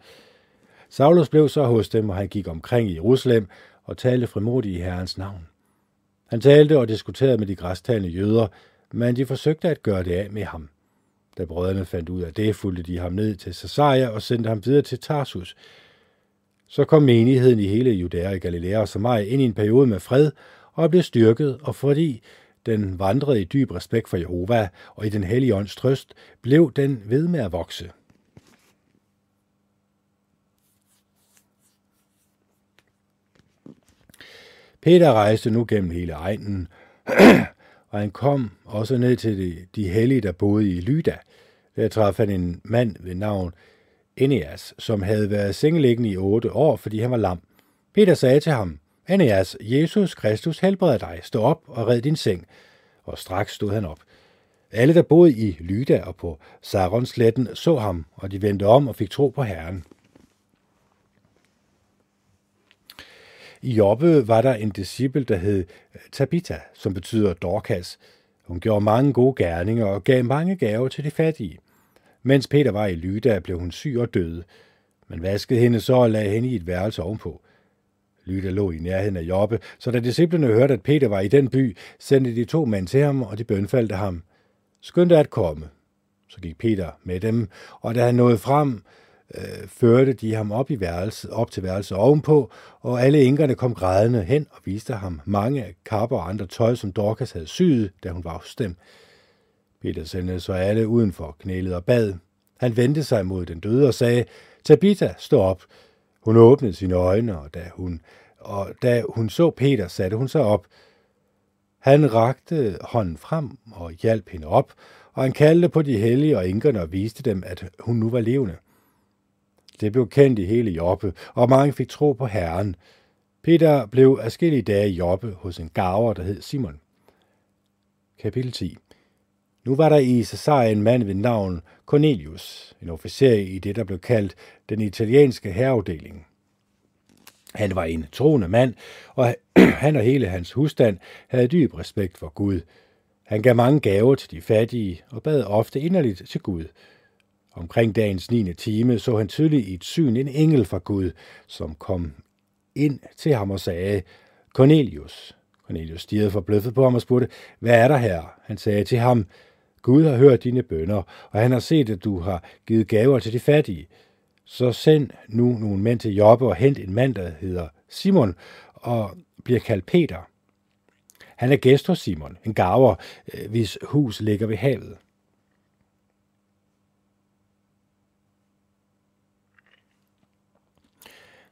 Saulus blev så hos dem, og han gik omkring i Jerusalem og talte frimodigt i Herrens navn. Han talte og diskuterede med de græstalende jøder, men de forsøgte at gøre det af med ham. Da brødrene fandt ud af det, fulgte de ham ned til Caesarea og sendte ham videre til Tarsus. Så kom menigheden i hele Judæa Galilea og Samaria ind i en periode med fred og blev styrket, og fordi den vandrede i dyb respekt for Jehova og i den hellige ånds trøst, blev den ved med at vokse. Peter rejste nu gennem hele egnen, og han kom også ned til de, de hellige, der boede i Lyda. Der traf han en mand ved navn Eneas, som havde været sengeliggende i otte år, fordi han var lam. Peter sagde til ham, Eneas, Jesus Kristus helbreder dig. Stå op og red din seng. Og straks stod han op. Alle, der boede i Lyda og på Saronsletten, så ham, og de vendte om og fik tro på Herren. I Jobbe var der en disciple, der hed Tabitha, som betyder Dorcas. Hun gjorde mange gode gerninger og gav mange gaver til de fattige. Mens Peter var i Lyda, blev hun syg og døde. Man vaskede hende så og lagde hende i et værelse ovenpå. Lyda lå i nærheden af Jobbe, så da disciplene hørte, at Peter var i den by, sendte de to mænd til ham, og de bønfaldte ham. Skynd dig at komme. Så gik Peter med dem, og da han nåede frem, øh, førte de ham op, i værelset, op til værelset ovenpå, og alle enkerne kom grædende hen og viste ham mange kapper og andre tøj, som Dorcas havde syet, da hun var hos dem. Peter sendte så alle udenfor knælet og bad. Han vendte sig mod den døde og sagde, Tabitha, stå op. Hun åbnede sine øjne, og da hun, og da hun så Peter, satte hun sig op. Han rakte hånden frem og hjalp hende op, og han kaldte på de hellige og enkerne og viste dem, at hun nu var levende. Det blev kendt i hele Joppe, og mange fik tro på Herren. Peter blev afskillige dage i Joppe hos en gaver, der hed Simon. Kapitel 10 nu var der i Caesarea en mand ved navn Cornelius, en officer i det, der blev kaldt den italienske herreafdeling. Han var en troende mand, og han og hele hans husstand havde dyb respekt for Gud. Han gav mange gaver til de fattige og bad ofte inderligt til Gud. Omkring dagens 9. time så han tydeligt i et syn en engel fra Gud, som kom ind til ham og sagde, Cornelius. Cornelius stirrede forbløffet på ham og spurgte, hvad er der her? Han sagde til ham, Gud har hørt dine bønder, og han har set, at du har givet gaver til de fattige. Så send nu nogle mænd til Jobbe og hent en mand, der hedder Simon, og bliver kaldt Peter. Han er gæst hos Simon, en gaver, øh, hvis hus ligger ved havet.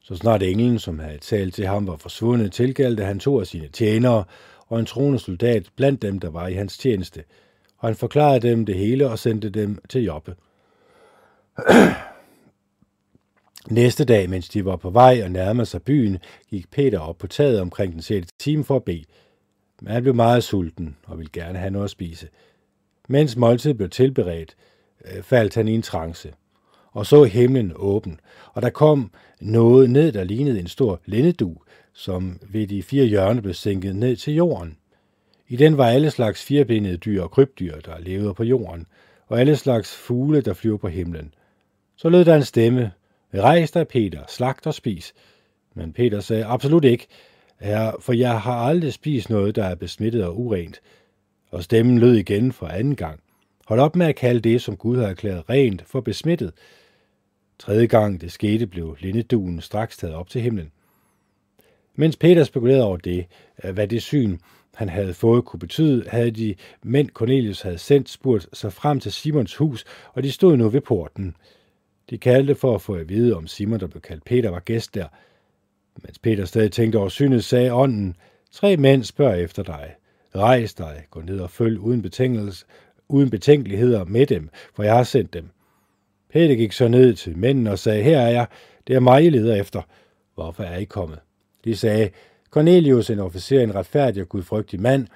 Så snart englen, som havde talt til ham, var forsvundet, tilgældte han to af sine tjenere og en troende soldat blandt dem, der var i hans tjeneste. Og han forklarede dem det hele og sendte dem til Joppe. Næste dag, mens de var på vej og nærmede sig byen, gik Peter op på taget omkring den 6. time for at bede. Men han blev meget sulten og ville gerne have noget at spise. Mens måltidet blev tilberedt, øh, faldt han i en trance og så himlen åben, og der kom noget ned, der lignede en stor lindedug, som ved de fire hjørner blev sænket ned til jorden. I den var alle slags firebenede dyr og krybdyr, der levede på jorden, og alle slags fugle, der flyver på himlen. Så lød der en stemme, Rejs dig, Peter, slagt og spis. Men Peter sagde, absolut ikke, herre, for jeg har aldrig spist noget, der er besmittet og urent. Og stemmen lød igen for anden gang. Hold op med at kalde det, som Gud har erklæret rent, for besmittet. Tredje gang det skete, blev lindeduen straks taget op til himlen. Mens Peter spekulerede over det, hvad det syn, han havde fået, kunne betyde, havde de mænd Cornelius havde sendt spurgt sig frem til Simons hus, og de stod nu ved porten. De kaldte for at få at vide, om Simon, der blev kaldt Peter, var gæst der. Mens Peter stadig tænkte over synet, sagde ånden, tre mænd spørger efter dig. Rejs dig, gå ned og følg uden, uden betænkeligheder med dem, for jeg har sendt dem. Peter gik så ned til mændene og sagde, her er jeg, det er mig, I leder efter. Hvorfor er I kommet? De sagde, Cornelius, en officer, en retfærdig og gudfrygtig mand,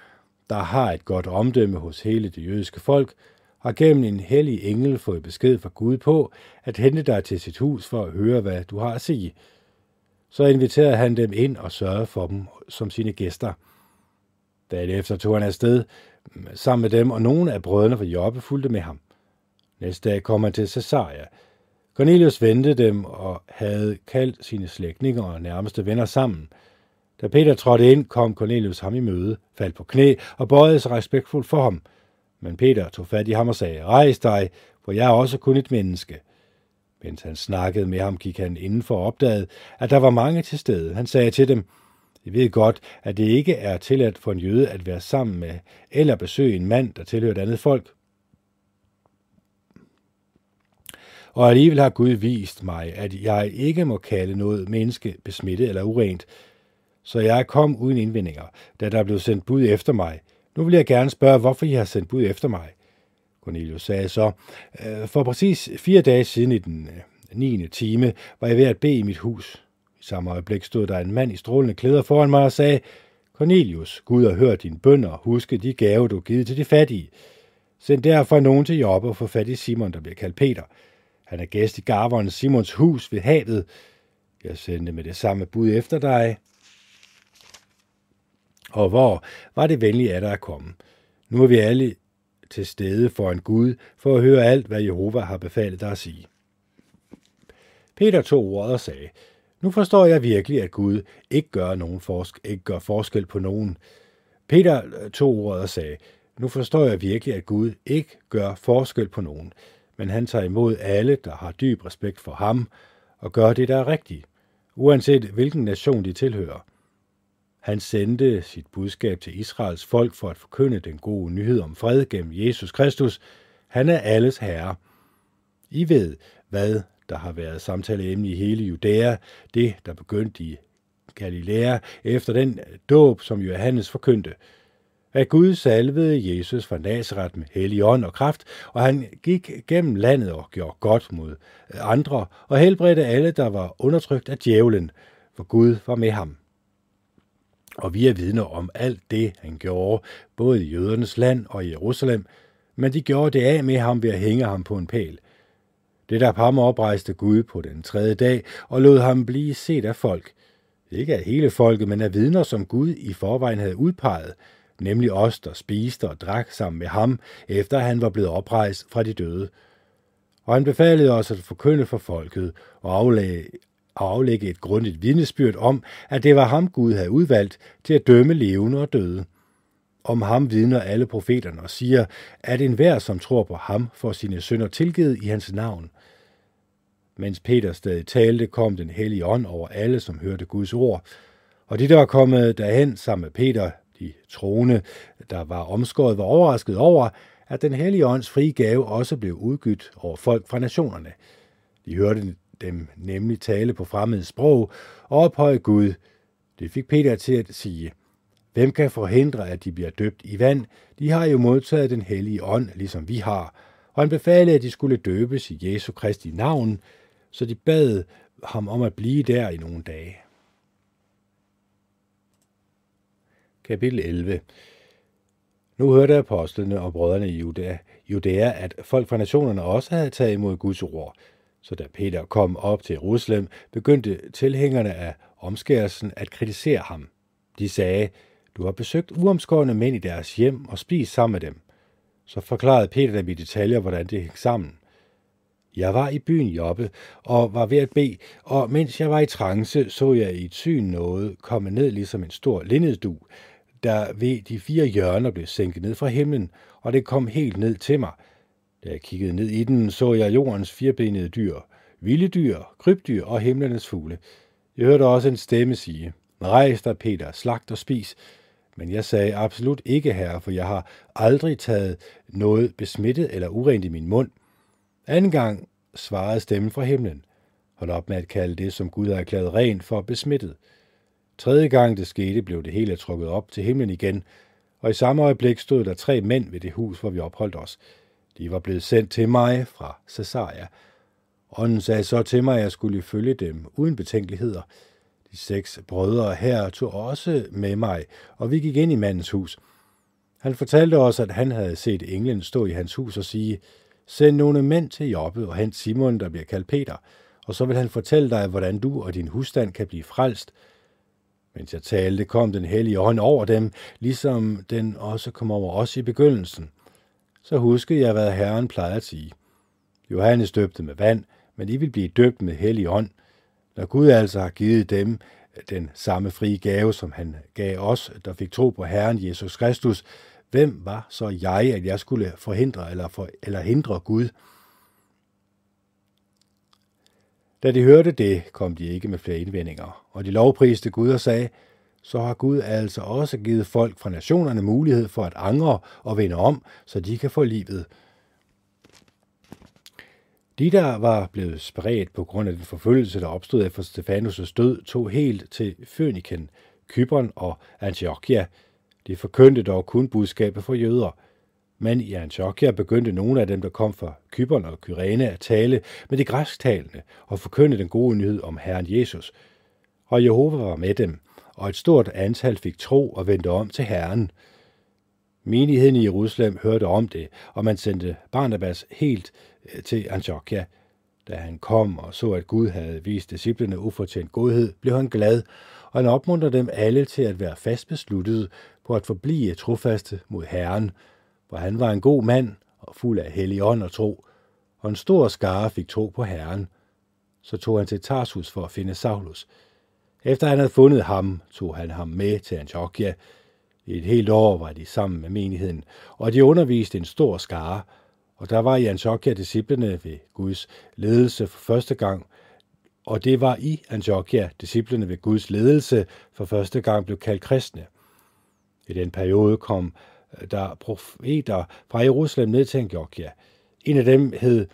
der har et godt omdømme hos hele det jødiske folk, har gennem en hellig engel fået besked fra Gud på at hente dig til sit hus for at høre, hvad du har at sige. Så inviterede han dem ind og sørgede for dem som sine gæster. Dagen efter tog han afsted mm, sammen med dem, og nogle af brødrene fra Joppe fulgte med ham. Næste dag kom han til Caesarea. Cornelius vendte dem og havde kaldt sine slægtninge og nærmeste venner sammen. Da Peter trådte ind, kom Cornelius ham i møde, faldt på knæ og bøjede sig respektfuldt for ham. Men Peter tog fat i ham og sagde, rejs dig, for jeg er også kun et menneske. Mens han snakkede med ham, gik han indenfor og opdagede, at der var mange til stede. Han sagde til dem, jeg ved godt, at det ikke er tilladt for en jøde at være sammen med eller besøge en mand, der tilhører et andet folk. Og alligevel har Gud vist mig, at jeg ikke må kalde noget menneske besmittet eller urent. Så jeg kom uden indvendinger, da der blev sendt bud efter mig. Nu vil jeg gerne spørge, hvorfor I har sendt bud efter mig. Cornelius sagde så, øh, for præcis fire dage siden i den øh, 9. Time var jeg ved at bede i mit hus. I samme øjeblik stod der en mand i strålende klæder foran mig og sagde, Cornelius, Gud har hørt din bøn og huske de gave, du har givet til de fattige. Send derfor nogen til job og få fat i Simon, der bliver kaldt Peter. Han er gæst i garveren Simons hus ved havet. Jeg sendte med det samme bud efter dig. Og hvor var det venligt af dig at komme? Nu er vi alle til stede for en Gud, for at høre alt, hvad Jehova har befalet dig at sige. Peter tog ordet og sagde, nu forstår jeg virkelig, at Gud ikke gør, nogen forsk- ikke gør forskel på nogen. Peter øh, tog ordet og sagde, nu forstår jeg virkelig, at Gud ikke gør forskel på nogen men han tager imod alle, der har dyb respekt for ham, og gør det, der er rigtigt, uanset hvilken nation de tilhører. Han sendte sit budskab til Israels folk for at forkynde den gode nyhed om fred gennem Jesus Kristus. Han er alles herre. I ved, hvad der har været samtaleemne i hele Judæa, det, der begyndte i Galilea efter den dåb, som Johannes forkyndte at Gud salvede Jesus fra Nazareth med hellig ånd og kraft, og han gik gennem landet og gjorde godt mod andre, og helbredte alle, der var undertrykt af djævlen, for Gud var med ham. Og vi er vidner om alt det, han gjorde, både i jødernes land og i Jerusalem, men de gjorde det af med ham ved at hænge ham på en pæl. Det der ham oprejste Gud på den tredje dag og lod ham blive set af folk. Ikke af hele folket, men af vidner, som Gud i forvejen havde udpeget, nemlig os, der spiste og drak sammen med ham, efter han var blevet oprejst fra de døde. Og han befalede os at forkynde for folket og aflægge, og aflægge et grundigt vidnesbyrd om, at det var ham Gud havde udvalgt til at dømme levende og døde. Om ham vidner alle profeterne og siger, at enhver, som tror på ham, får sine sønder tilgivet i hans navn. Mens Peter stadig talte, kom den hellige ånd over alle, som hørte Guds ord. Og de, der var kommet derhen sammen med Peter, de troende, der var omskåret, var overrasket over, at den hellige ånds frie gave også blev udgydt over folk fra nationerne. De hørte dem nemlig tale på fremmed sprog og ophøje Gud. Det fik Peter til at sige, Hvem kan forhindre, at de bliver døbt i vand? De har jo modtaget den hellige ånd, ligesom vi har. Og han befalede, at de skulle døbes i Jesu Kristi navn, så de bad ham om at blive der i nogle dage. Kapitel 11 Nu hørte apostlene og brødrene i Judæa, Judæa, at folk fra nationerne også havde taget imod Guds ord. Så da Peter kom op til Jerusalem, begyndte tilhængerne af omskærelsen at kritisere ham. De sagde, du har besøgt uomskårende mænd i deres hjem og spist sammen med dem. Så forklarede Peter dem i detaljer, hvordan det hængte sammen. Jeg var i byen Joppe og var ved at bede, og mens jeg var i trance, så jeg i et syn noget komme ned ligesom en stor lindedu, der ved de fire hjørner blev sænket ned fra himlen, og det kom helt ned til mig. Da jeg kiggede ned i den, så jeg jordens firebenede dyr, vilde dyr, krybdyr og himlenes fugle. Jeg hørte også en stemme sige, Rejs dig, Peter, slagt og spis. Men jeg sagde absolut ikke, herre, for jeg har aldrig taget noget besmittet eller urent i min mund. Anden gang svarede stemmen fra himlen. Hold op med at kalde det, som Gud har erklæret rent for besmittet. Tredje gang det skete, blev det hele trukket op til himlen igen, og i samme øjeblik stod der tre mænd ved det hus, hvor vi opholdt os. De var blevet sendt til mig fra Caesarea. Ånden sagde så til mig, at jeg skulle følge dem uden betænkeligheder. De seks brødre her tog også med mig, og vi gik ind i mandens hus. Han fortalte os, at han havde set englen stå i hans hus og sige, Send nogle mænd til Jobbe og hent Simon, der bliver kaldt Peter, og så vil han fortælle dig, hvordan du og din husstand kan blive frelst. Mens jeg talte, kom den hellige ånd over dem, ligesom den også kom over os i begyndelsen. Så huskede jeg, hvad Herren plejede at sige. Johannes døbte med vand, men I vil blive døbt med hellig ånd. Når Gud altså har givet dem den samme frie gave, som han gav os, der fik tro på Herren Jesus Kristus, hvem var så jeg, at jeg skulle forhindre eller, for, eller hindre Gud? Da de hørte det, kom de ikke med flere indvendinger, og de lovpriste Gud og sagde, så har Gud altså også givet folk fra nationerne mulighed for at angre og vende om, så de kan få livet. De, der var blevet spredt på grund af den forfølgelse, der opstod efter Stefanus' død, tog helt til Føniken, Kypern og Antiochia. De forkyndte dog kun budskabet for jøder. Men i Antiochia begyndte nogle af dem, der kom fra Kypern og Kyrene, at tale med de græsktalende og forkynde den gode nyhed om Herren Jesus. Og Jehova var med dem, og et stort antal fik tro og vendte om til Herren. Menigheden i Jerusalem hørte om det, og man sendte Barnabas helt øh, til Antiochia. Da han kom og så, at Gud havde vist disciplene ufortjent godhed, blev han glad, og han opmuntrede dem alle til at være fast besluttet på at forblive trofaste mod Herren, for han var en god mand og fuld af hellig ånd og tro, og en stor skare fik tro på Herren. Så tog han til Tarsus for at finde Saulus. Efter han havde fundet ham, tog han ham med til Antiochia, i et helt år var de sammen med menigheden, og de underviste en stor skare, og der var i Antiochia disciplene ved Guds ledelse for første gang, og det var i Antiochia disciplene ved Guds ledelse for første gang blev kaldt kristne. I den periode kom øh, der profeter fra Jerusalem ned til Antiochia. En af dem hed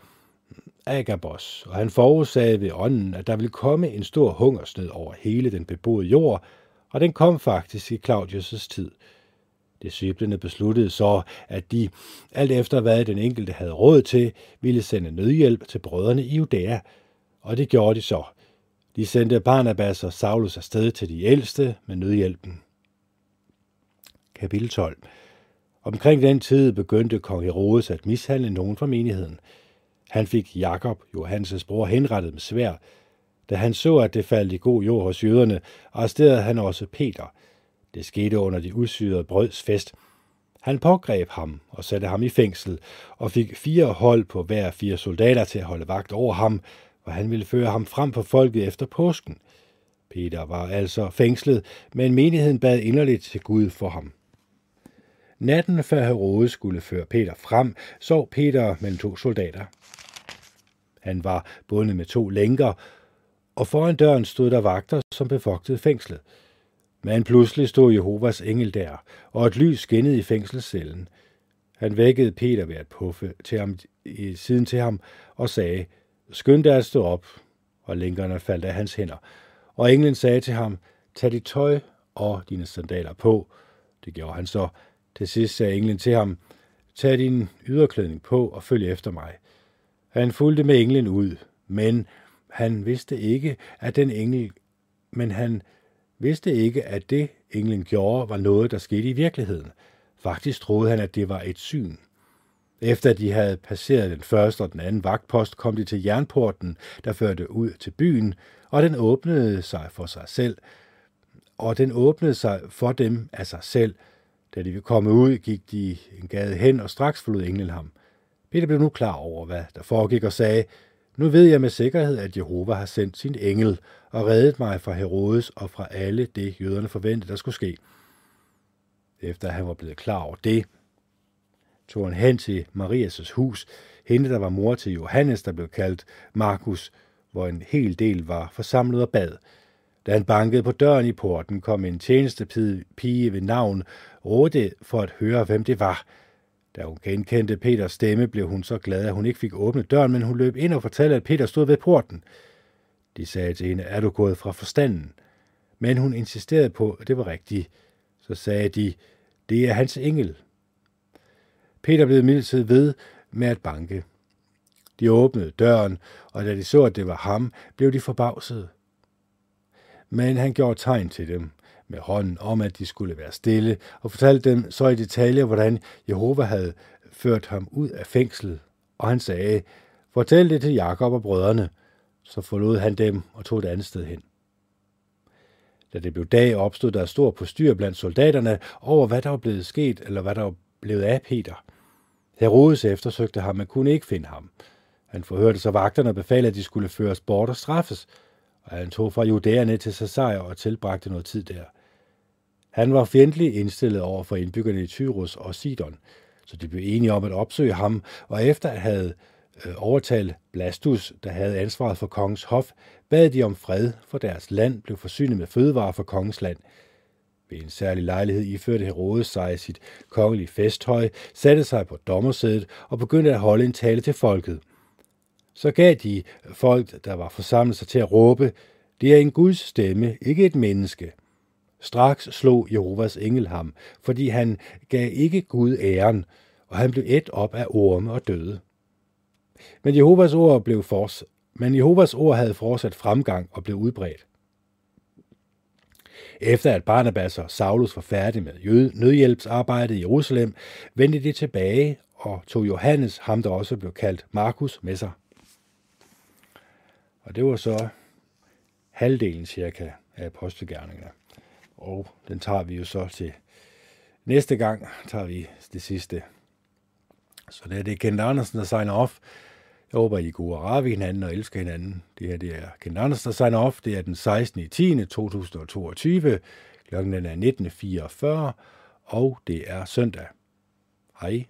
Agabos, og han forudsagde ved ånden, at der ville komme en stor hungersnød over hele den beboede jord, og den kom faktisk i Claudius' tid. Disciplene besluttede så, at de, alt efter hvad den enkelte havde råd til, ville sende nødhjælp til brødrene i Judæa, og det gjorde de så. De sendte Barnabas og Saulus afsted til de ældste med nødhjælpen. Kapitel 12 Omkring den tid begyndte kong Herodes at mishandle nogen fra menigheden. Han fik Jakob, Johannes bror, henrettet med svær, da han så, at det faldt i god jord hos jøderne, arresterede han også Peter. Det skete under de usyrede brøds fest. Han pågreb ham og satte ham i fængsel, og fik fire hold på hver fire soldater til at holde vagt over ham, og han ville føre ham frem for folket efter påsken. Peter var altså fængslet, men menigheden bad inderligt til Gud for ham. Natten før Herodes skulle føre Peter frem, sov Peter mellem to soldater. Han var bundet med to lænker, og foran døren stod der vagter, som befogtede fængslet. Men pludselig stod Jehovas engel der, og et lys skinnede i fængselscellen. Han vækkede Peter ved at puffe til ham, i siden til ham og sagde, skynd dig at stå op. og lænkerne faldt af hans hænder. Og englen sagde til ham, tag dit tøj og dine sandaler på. Det gjorde han så. Til sidst sagde englen til ham, tag din yderklædning på og følg efter mig. Han fulgte med englen ud, men han vidste ikke, at den engel, men han vidste ikke, at det englen gjorde, var noget, der skete i virkeligheden. Faktisk troede han, at det var et syn. Efter de havde passeret den første og den anden vagtpost, kom de til jernporten, der førte ud til byen, og den åbnede sig for sig selv, og den åbnede sig for dem af sig selv. Da de ville komme ud, gik de en gade hen, og straks forlod englen ham. Peter blev nu klar over, hvad der foregik, og sagde, nu ved jeg med sikkerhed, at Jehova har sendt sin engel og reddet mig fra Herodes og fra alle det, jøderne forventede, der skulle ske. Efter han var blevet klar over det, tog han hen til Marias hus, hende der var mor til Johannes, der blev kaldt Markus, hvor en hel del var forsamlet og bad. Da han bankede på døren i porten, kom en tjenestepige ved navn Rode for at høre, hvem det var. Da hun genkendte Peters stemme, blev hun så glad, at hun ikke fik åbnet døren, men hun løb ind og fortalte, at Peter stod ved porten. De sagde til hende, er du gået fra forstanden? Men hun insisterede på, at det var rigtigt. Så sagde de, det er hans engel. Peter blev midlertid ved med at banke. De åbnede døren, og da de så, at det var ham, blev de forbavsede. Men han gjorde tegn til dem med hånden om, at de skulle være stille, og fortalte dem så i detaljer, hvordan Jehova havde ført ham ud af fængslet. Og han sagde, fortæl det til Jakob og brødrene. Så forlod han dem og tog et andet sted hen. Da det blev dag, opstod der stor postyr blandt soldaterne over, hvad der var blevet sket, eller hvad der var blevet af Peter. Herodes eftersøgte ham, men kunne ikke finde ham. Han forhørte så vagterne og befalede, at de skulle føres bort og straffes, og han tog fra Judæa ned til Caesarea og tilbragte noget tid der. Han var fjendtlig indstillet over for indbyggerne i Tyrus og Sidon, så de blev enige om at opsøge ham, og efter at have øh, overtalt Blastus, der havde ansvaret for kongens hof, bad de om fred, for deres land blev forsynet med fødevarer for kongens land. Ved en særlig lejlighed iførte Herodes sig sit kongelige festhøj, satte sig på dommersædet og begyndte at holde en tale til folket. Så gav de folk, der var forsamlet sig til at råbe, det er en Guds stemme, ikke et menneske. Straks slog Jehovas engel ham, fordi han gav ikke Gud æren, og han blev et op af orme og døde. Men Jehovas ord blev fors men Jehovas ord havde fortsat fremgang og blev udbredt. Efter at Barnabas og Saulus var færdige med nødhjælpsarbejdet i Jerusalem, vendte de tilbage og tog Johannes, ham der også blev kaldt Markus, med sig. Og det var så halvdelen cirka af apostelgerningerne. Og den tager vi jo så til næste gang, tager vi det sidste. Så det er det Kent Andersen, der signer off. Jeg håber, I går og hinanden og elsker hinanden. Det her det er Kent Andersen, der signer off. Det er den 16. 10. 2022. Klokken er 19.44, og det er søndag. Hej.